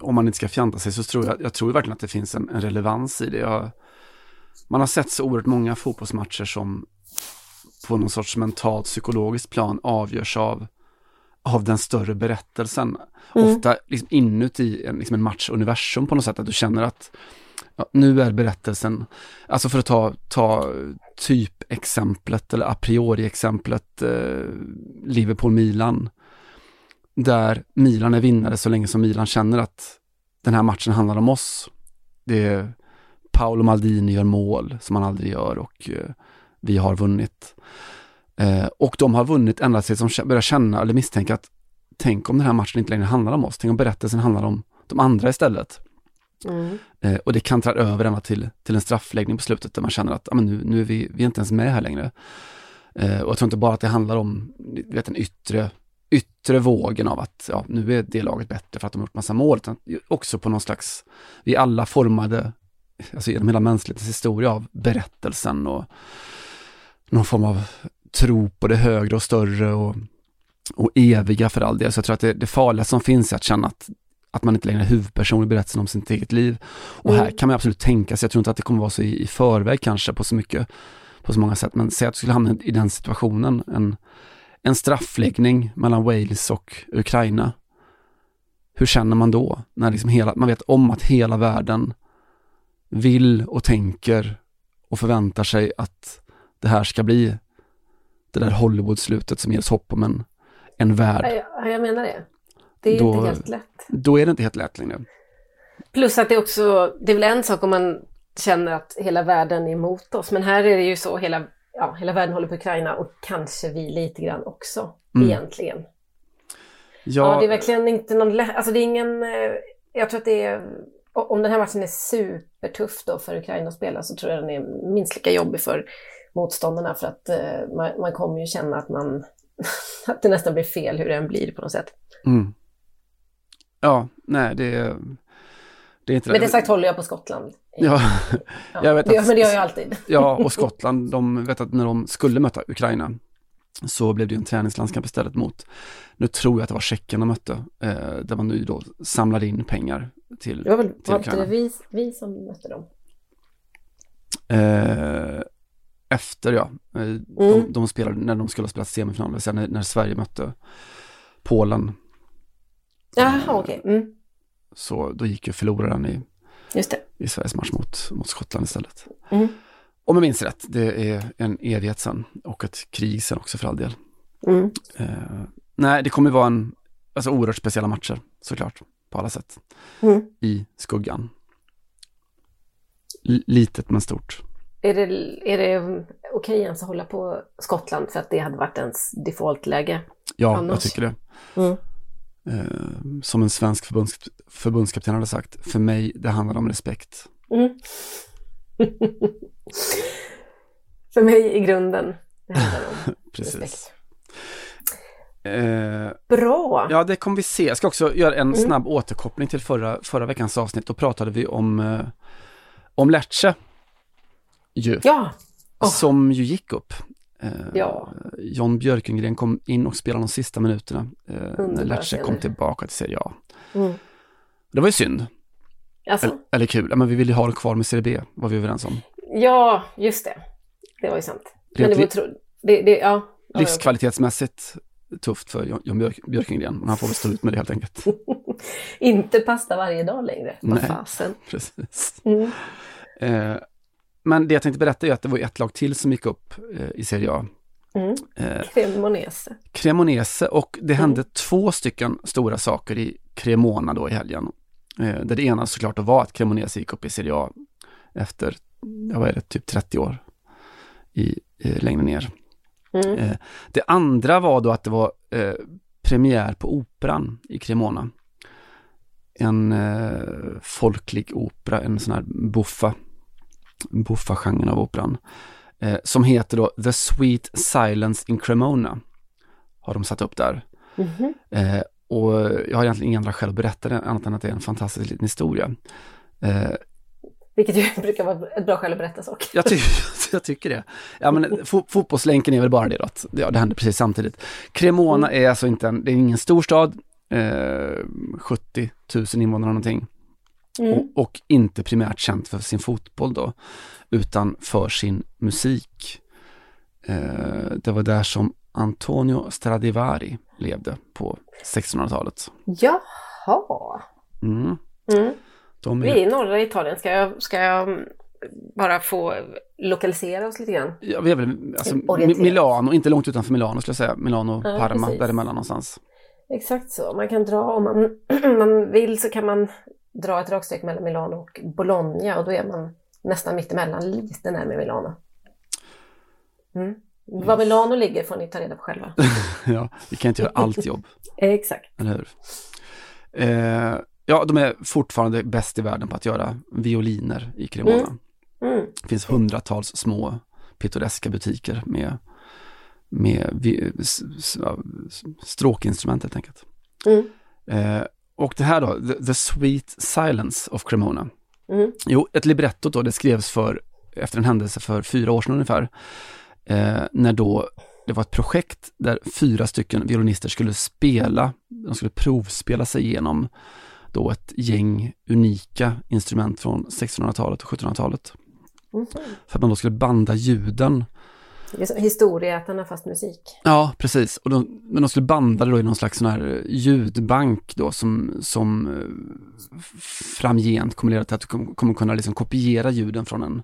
om man inte ska fjanta sig så tror jag, jag tror verkligen att det finns en, en relevans i det. Jag, man har sett så oerhört många fotbollsmatcher som på någon sorts mentalt psykologiskt plan avgörs av, av den större berättelsen. Mm. Ofta liksom inuti en, liksom en matchuniversum på något sätt, att du känner att ja, nu är berättelsen, alltså för att ta, ta typexemplet eller a priori-exemplet eh, Liverpool-Milan där Milan är vinnare så länge som Milan känner att den här matchen handlar om oss. Det är Paolo Maldini gör mål som han aldrig gör och eh, vi har vunnit. Eh, och de har vunnit ända tills de börjar känna eller misstänka att tänk om den här matchen inte längre handlar om oss, tänk om berättelsen handlar om de andra istället. Mm. Eh, och det kantrar över ända till, till en straffläggning på slutet där man känner att men nu, nu är vi, vi är inte ens med här längre. Och jag tror inte bara att det handlar om vet, den yttre yttre vågen av att ja, nu är det laget bättre för att de har gjort massa mål, utan också på någon slags, vi alla formade, alltså genom hela mänsklighetens historia av berättelsen och någon form av tro på det högre och större och, och eviga för all del. Så jag tror att det, det farliga som finns är att känna att, att man inte längre är huvudperson i berättelsen om sitt eget liv. Och mm. här kan man absolut tänka sig, jag tror inte att det kommer vara så i, i förväg kanske på så mycket, på så många sätt, men säg att du skulle hamna i den situationen, en, en straffläggning mellan Wales och Ukraina. Hur känner man då? När liksom hela, man vet om att hela världen vill och tänker och förväntar sig att det här ska bli det där Hollywood-slutet som ger oss hopp om en, en värld. Ja, jag menar det. Det är då, inte helt lätt. Då är det inte helt lätt längre. Plus att det också, det är väl en sak om man känner att hela världen är emot oss, men här är det ju så hela ja, hela världen håller på Ukraina och kanske vi lite grann också mm. egentligen. Ja. ja, det är verkligen inte någon alltså det är ingen, eh, jag tror att det är, om den här matchen är supertuff då för Ukraina att spela så tror jag den är minst lika jobbig för motståndarna för att uh, man, man, kommer ju känna att man, att det nästan blir fel hur det än blir på något sätt. Mm. Ja, nej det är det är inte Med det sagt håller jag på Skottland. Ja, jag vet att, men det gör jag alltid. Ja, och Skottland, de vet att när de skulle möta Ukraina så blev det en träningslandskamp istället mot, nu tror jag att det var Tjeckien de mötte, eh, där man nu då samlade in pengar till Det var väl till var det vi, vi som mötte dem? Eh, efter ja, eh, mm. de, de, spelade när de skulle ha spelat semifinal, när, när Sverige mötte Polen Jaha, okej. Mm. Så då gick ju förloraren i, i Sveriges match mot, mot Skottland istället. Mm. Om jag minns rätt, det är en evighet sedan och ett krig sedan också för all del. Mm. Eh, nej, det kommer vara en, alltså oerhört speciella matcher såklart, på alla sätt. Mm. I skuggan. L- litet men stort. Är det, är det okej ens att hålla på Skottland för att det hade varit ens defaultläge? Ja, annars? jag tycker det. Mm. Eh, som en svensk förbunds, förbundskapten hade sagt, för mig det handlar om respekt. Mm. för mig i grunden, det handlar om Precis. respekt. Eh, Bra! Ja, det kommer vi se. Jag ska också göra en Mm. snabb återkoppling till förra, förra veckans avsnitt. Då pratade vi om, eh, om Lerche. Ju. Ja! Som ju gick upp. Eh, Ja. John Björkengren kom in och spelade de sista minuterna eh, när Lerche kom tillbaka till Serie A. Mm. Det var ju synd. Alltså, Eller, eller kul. Men vi ville ju ha det kvar med Serie B, var vi överens om. ja, just det. Det var ju sant. Men det var. Det, det, ja. Livskvalitetsmässigt tufft för John- Björk, Björkengren, men han får väl stå ut med det helt enkelt. Inte pasta varje dag längre. Vad fasen. Precis. Mm. Eh, men det jag tänkte berätta är att det var ett lag till som gick upp eh, i Serie A. Mm. Eh, Cremonese. Cremonese och det Mm. hände två stycken stora saker i Cremona då i helgen. Eh, där det ena såklart var att Cremonese gick upp i Serie A efter, ja, vad är det, typ 30 år i, eh, längre ner. Mm. Eh, det andra var då att det var eh, premiär på Operan i Cremona. En eh, folklig opera, en sån här buffa, buffa-genren av operan. Eh, som heter då The Sweet Silence in Cremona. Har de satt upp där. Mhm. Eh, och jag har egentligen inga andra skäl att berätta det, annat än att det är en fantastisk liten historia. Eh, Vilket ju brukar vara ett bra skäl att berätta saker. jag, ty jag tycker det. Ja, men, fo fotbollslänken är väl bara det då, att ja, det händer precis samtidigt. Cremona är alltså inte en, det är ingen stor stad, eh, 70 000 invånare någonting. Mm. Och, och inte primärt känt för sin fotboll då, utan för sin musik. Eh, det var där som Antonio Stradivari levde på 1600-talet. Jaha. Mm. Mm. De Vi är, är i norra Italien. Ska jag, ska jag bara få lokalisera oss lite grann? ja, vi är väl, alltså, Milano, inte långt utanför Milano skulle jag säga. Milano, Ja, Parma, precis. däremellan någonstans. Exakt så. Man kan dra, om man, om man vill så kan man dra ett raksträck mellan Milano och Bologna och då är man nästan mittemellan, lite närmare Milano. Mm. Var Milano ligger får ni ta reda på själva. ja, vi kan inte göra allt jobb, Exakt. eller hur? Eh, ja, de är fortfarande bäst i världen på att göra violiner i Cremona. Mm. Mm. Det finns hundratals små pittoreska butiker med, med vi, stråkinstrument helt enkelt. Mm. Eh, och det här då, The, The Sweet Silence of Cremona. Mm. Jo, ett libretto då, det skrevs för, efter en händelse för fyra år sedan ungefär. Eh, när då det var ett projekt där fyra stycken violinister skulle spela, de skulle provspela sig igenom då ett gäng unika instrument från 1600-talet och 1700-talet. Mhm. För att man då skulle banda ljuden. Historieätarna fast musik. Ja, precis. Och de, men de skulle banda det då i någon slags sån här ljudbank då som, som eh, framgent kommer leda till att du kom- kommer kunna liksom kopiera ljuden från en,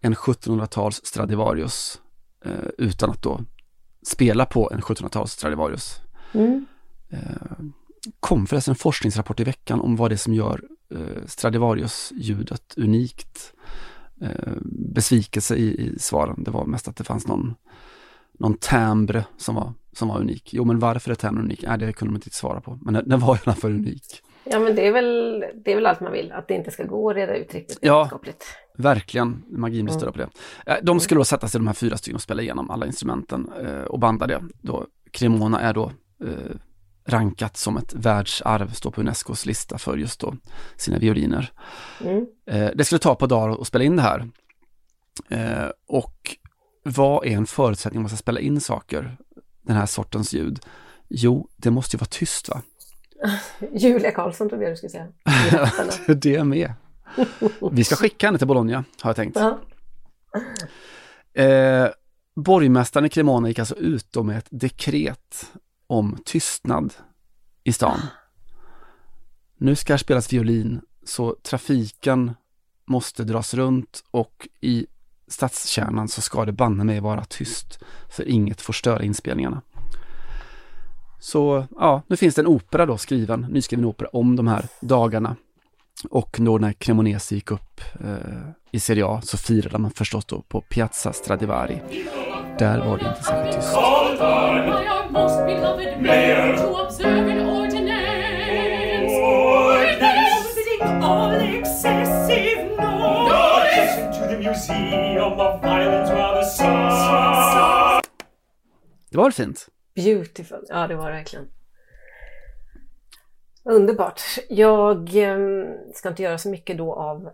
en 1700-tals Stradivarius eh, utan att då spela på en 1700-tals Stradivarius. Mm. Eh, kom förresten en forskningsrapport i veckan om vad det är som gör eh, Stradivarius-ljudet unikt. Eh, besvikelse i, i svaren, det var mest att det fanns någon, någon timbre som var, som var unik. Jo, men varför är timbren unik? Nej, det kunde de inte svara på, men den, den var i alla fall unik. Ja men det är, väl, det är väl allt man vill, att det inte ska gå att reda ut riktigt Ja. vetenskapligt. Verkligen, magin blir större på det. Eh, De skulle då sätta sig de här fyra stycken och spela igenom alla instrumenten eh, och banda det. Då Cremona är då eh, rankat som ett världsarv, står på Unescos lista för just då sina violiner. Mm. Eh, det skulle ta ett par dagar att spela in det här. Eh, och vad är en förutsättning om man ska spela in saker, den här sortens ljud? Jo, det måste ju vara tyst va? Julia Karlsson trodde jag du skulle säga. det är det med. Vi ska skicka henne till Bologna, har jag tänkt. Ja. Eh, borgmästaren i Cremona gick alltså ut med ett dekret om tystnad i stan. nu ska här spelas violin så trafiken måste dras runt och i stadskärnan så ska det banne mig vara tyst för inget får störa inspelningarna. Så ja, nu finns det en opera då skriven, nyskriven opera om de här dagarna. Och då när Cremonese gick upp eh, i Serie A så firade man förstås då på Piazza Stradivari. Där var det inte särskilt tyst. Det var fint? Beautiful, ja det var det verkligen. Underbart. Jag eh, ska inte göra så mycket då av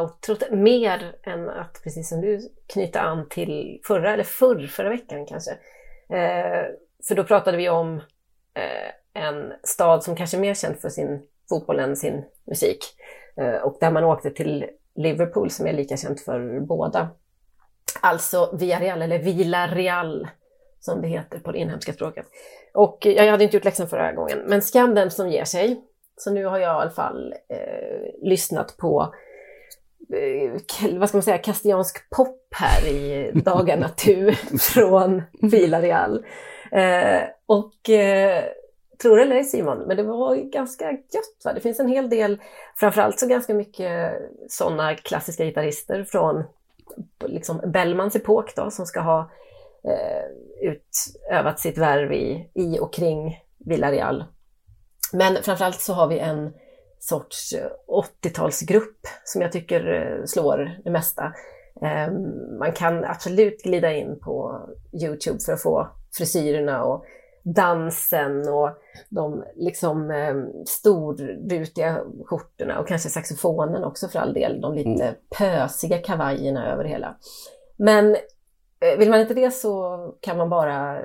outrot, mer än att precis som du knyta an till förra, eller förr, förra veckan kanske. Eh, för då pratade vi om eh, en stad som kanske är mer känd för sin fotboll än sin musik. Eh, och där man åkte till Liverpool som är lika känt för båda. Alltså Villarreal, eller Villarreal som det heter på det inhemska språket. Och jag hade inte gjort läxan förra gången, men skam den som ger sig. Så nu har jag i alla fall eh, lyssnat på eh, vad ska man säga, kastiansk pop här i dagarna tu från Villarreal. Eh, och eh, tror det eller ej Simon, men det var ganska gött. Va? Det finns en hel del, framförallt så ganska mycket sådana klassiska gitarrister från liksom Bellmans epok då, som ska ha eh, utövat sitt värv i, i och kring Villarreal. Men framförallt så har vi en sorts eh, 80-talsgrupp som jag tycker eh, slår det mesta. Ehm, man kan absolut glida in på Youtube för att få frisyrerna och dansen och de liksom eh, storrutiga skjortorna och kanske saxofonen också för all del. De lite mm. pösiga kavajerna över hela. Men eh, vill man inte det så kan man bara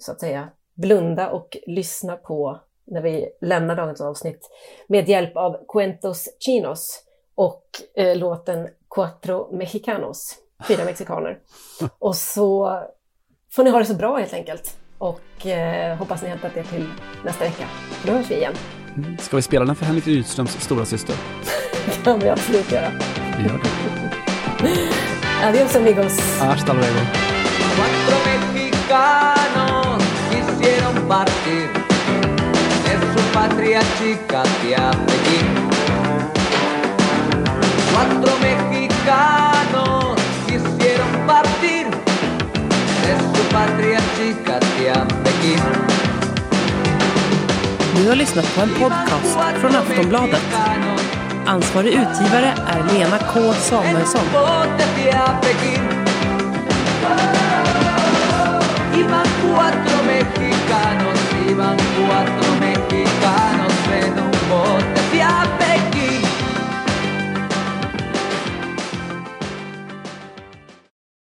så att säga blunda och lyssna på när vi lämnar dagens avsnitt med hjälp av Cuentos Chinos och eh, låten Cuatro Mexicanos, fyra mexikaner. Och så får ni ha det så bra helt enkelt. Och eh, hoppas ni hämtat er till nästa vecka. Då hörs vi igen. Mm. Ska vi spela den för Henrik Rydströms stora syster? det kan vi absolut göra. Vi gör det. Adios amigos. Hasta luego. Cuatro mexicanos quisieron partir de su patria chica hacia Pekín. Cuatro mexicanos Du har lyssnat på en podcast från Aftonbladet. Ansvarig utgivare är Lena K Samuelsson. iban cuatro mexicanos, iban cuatro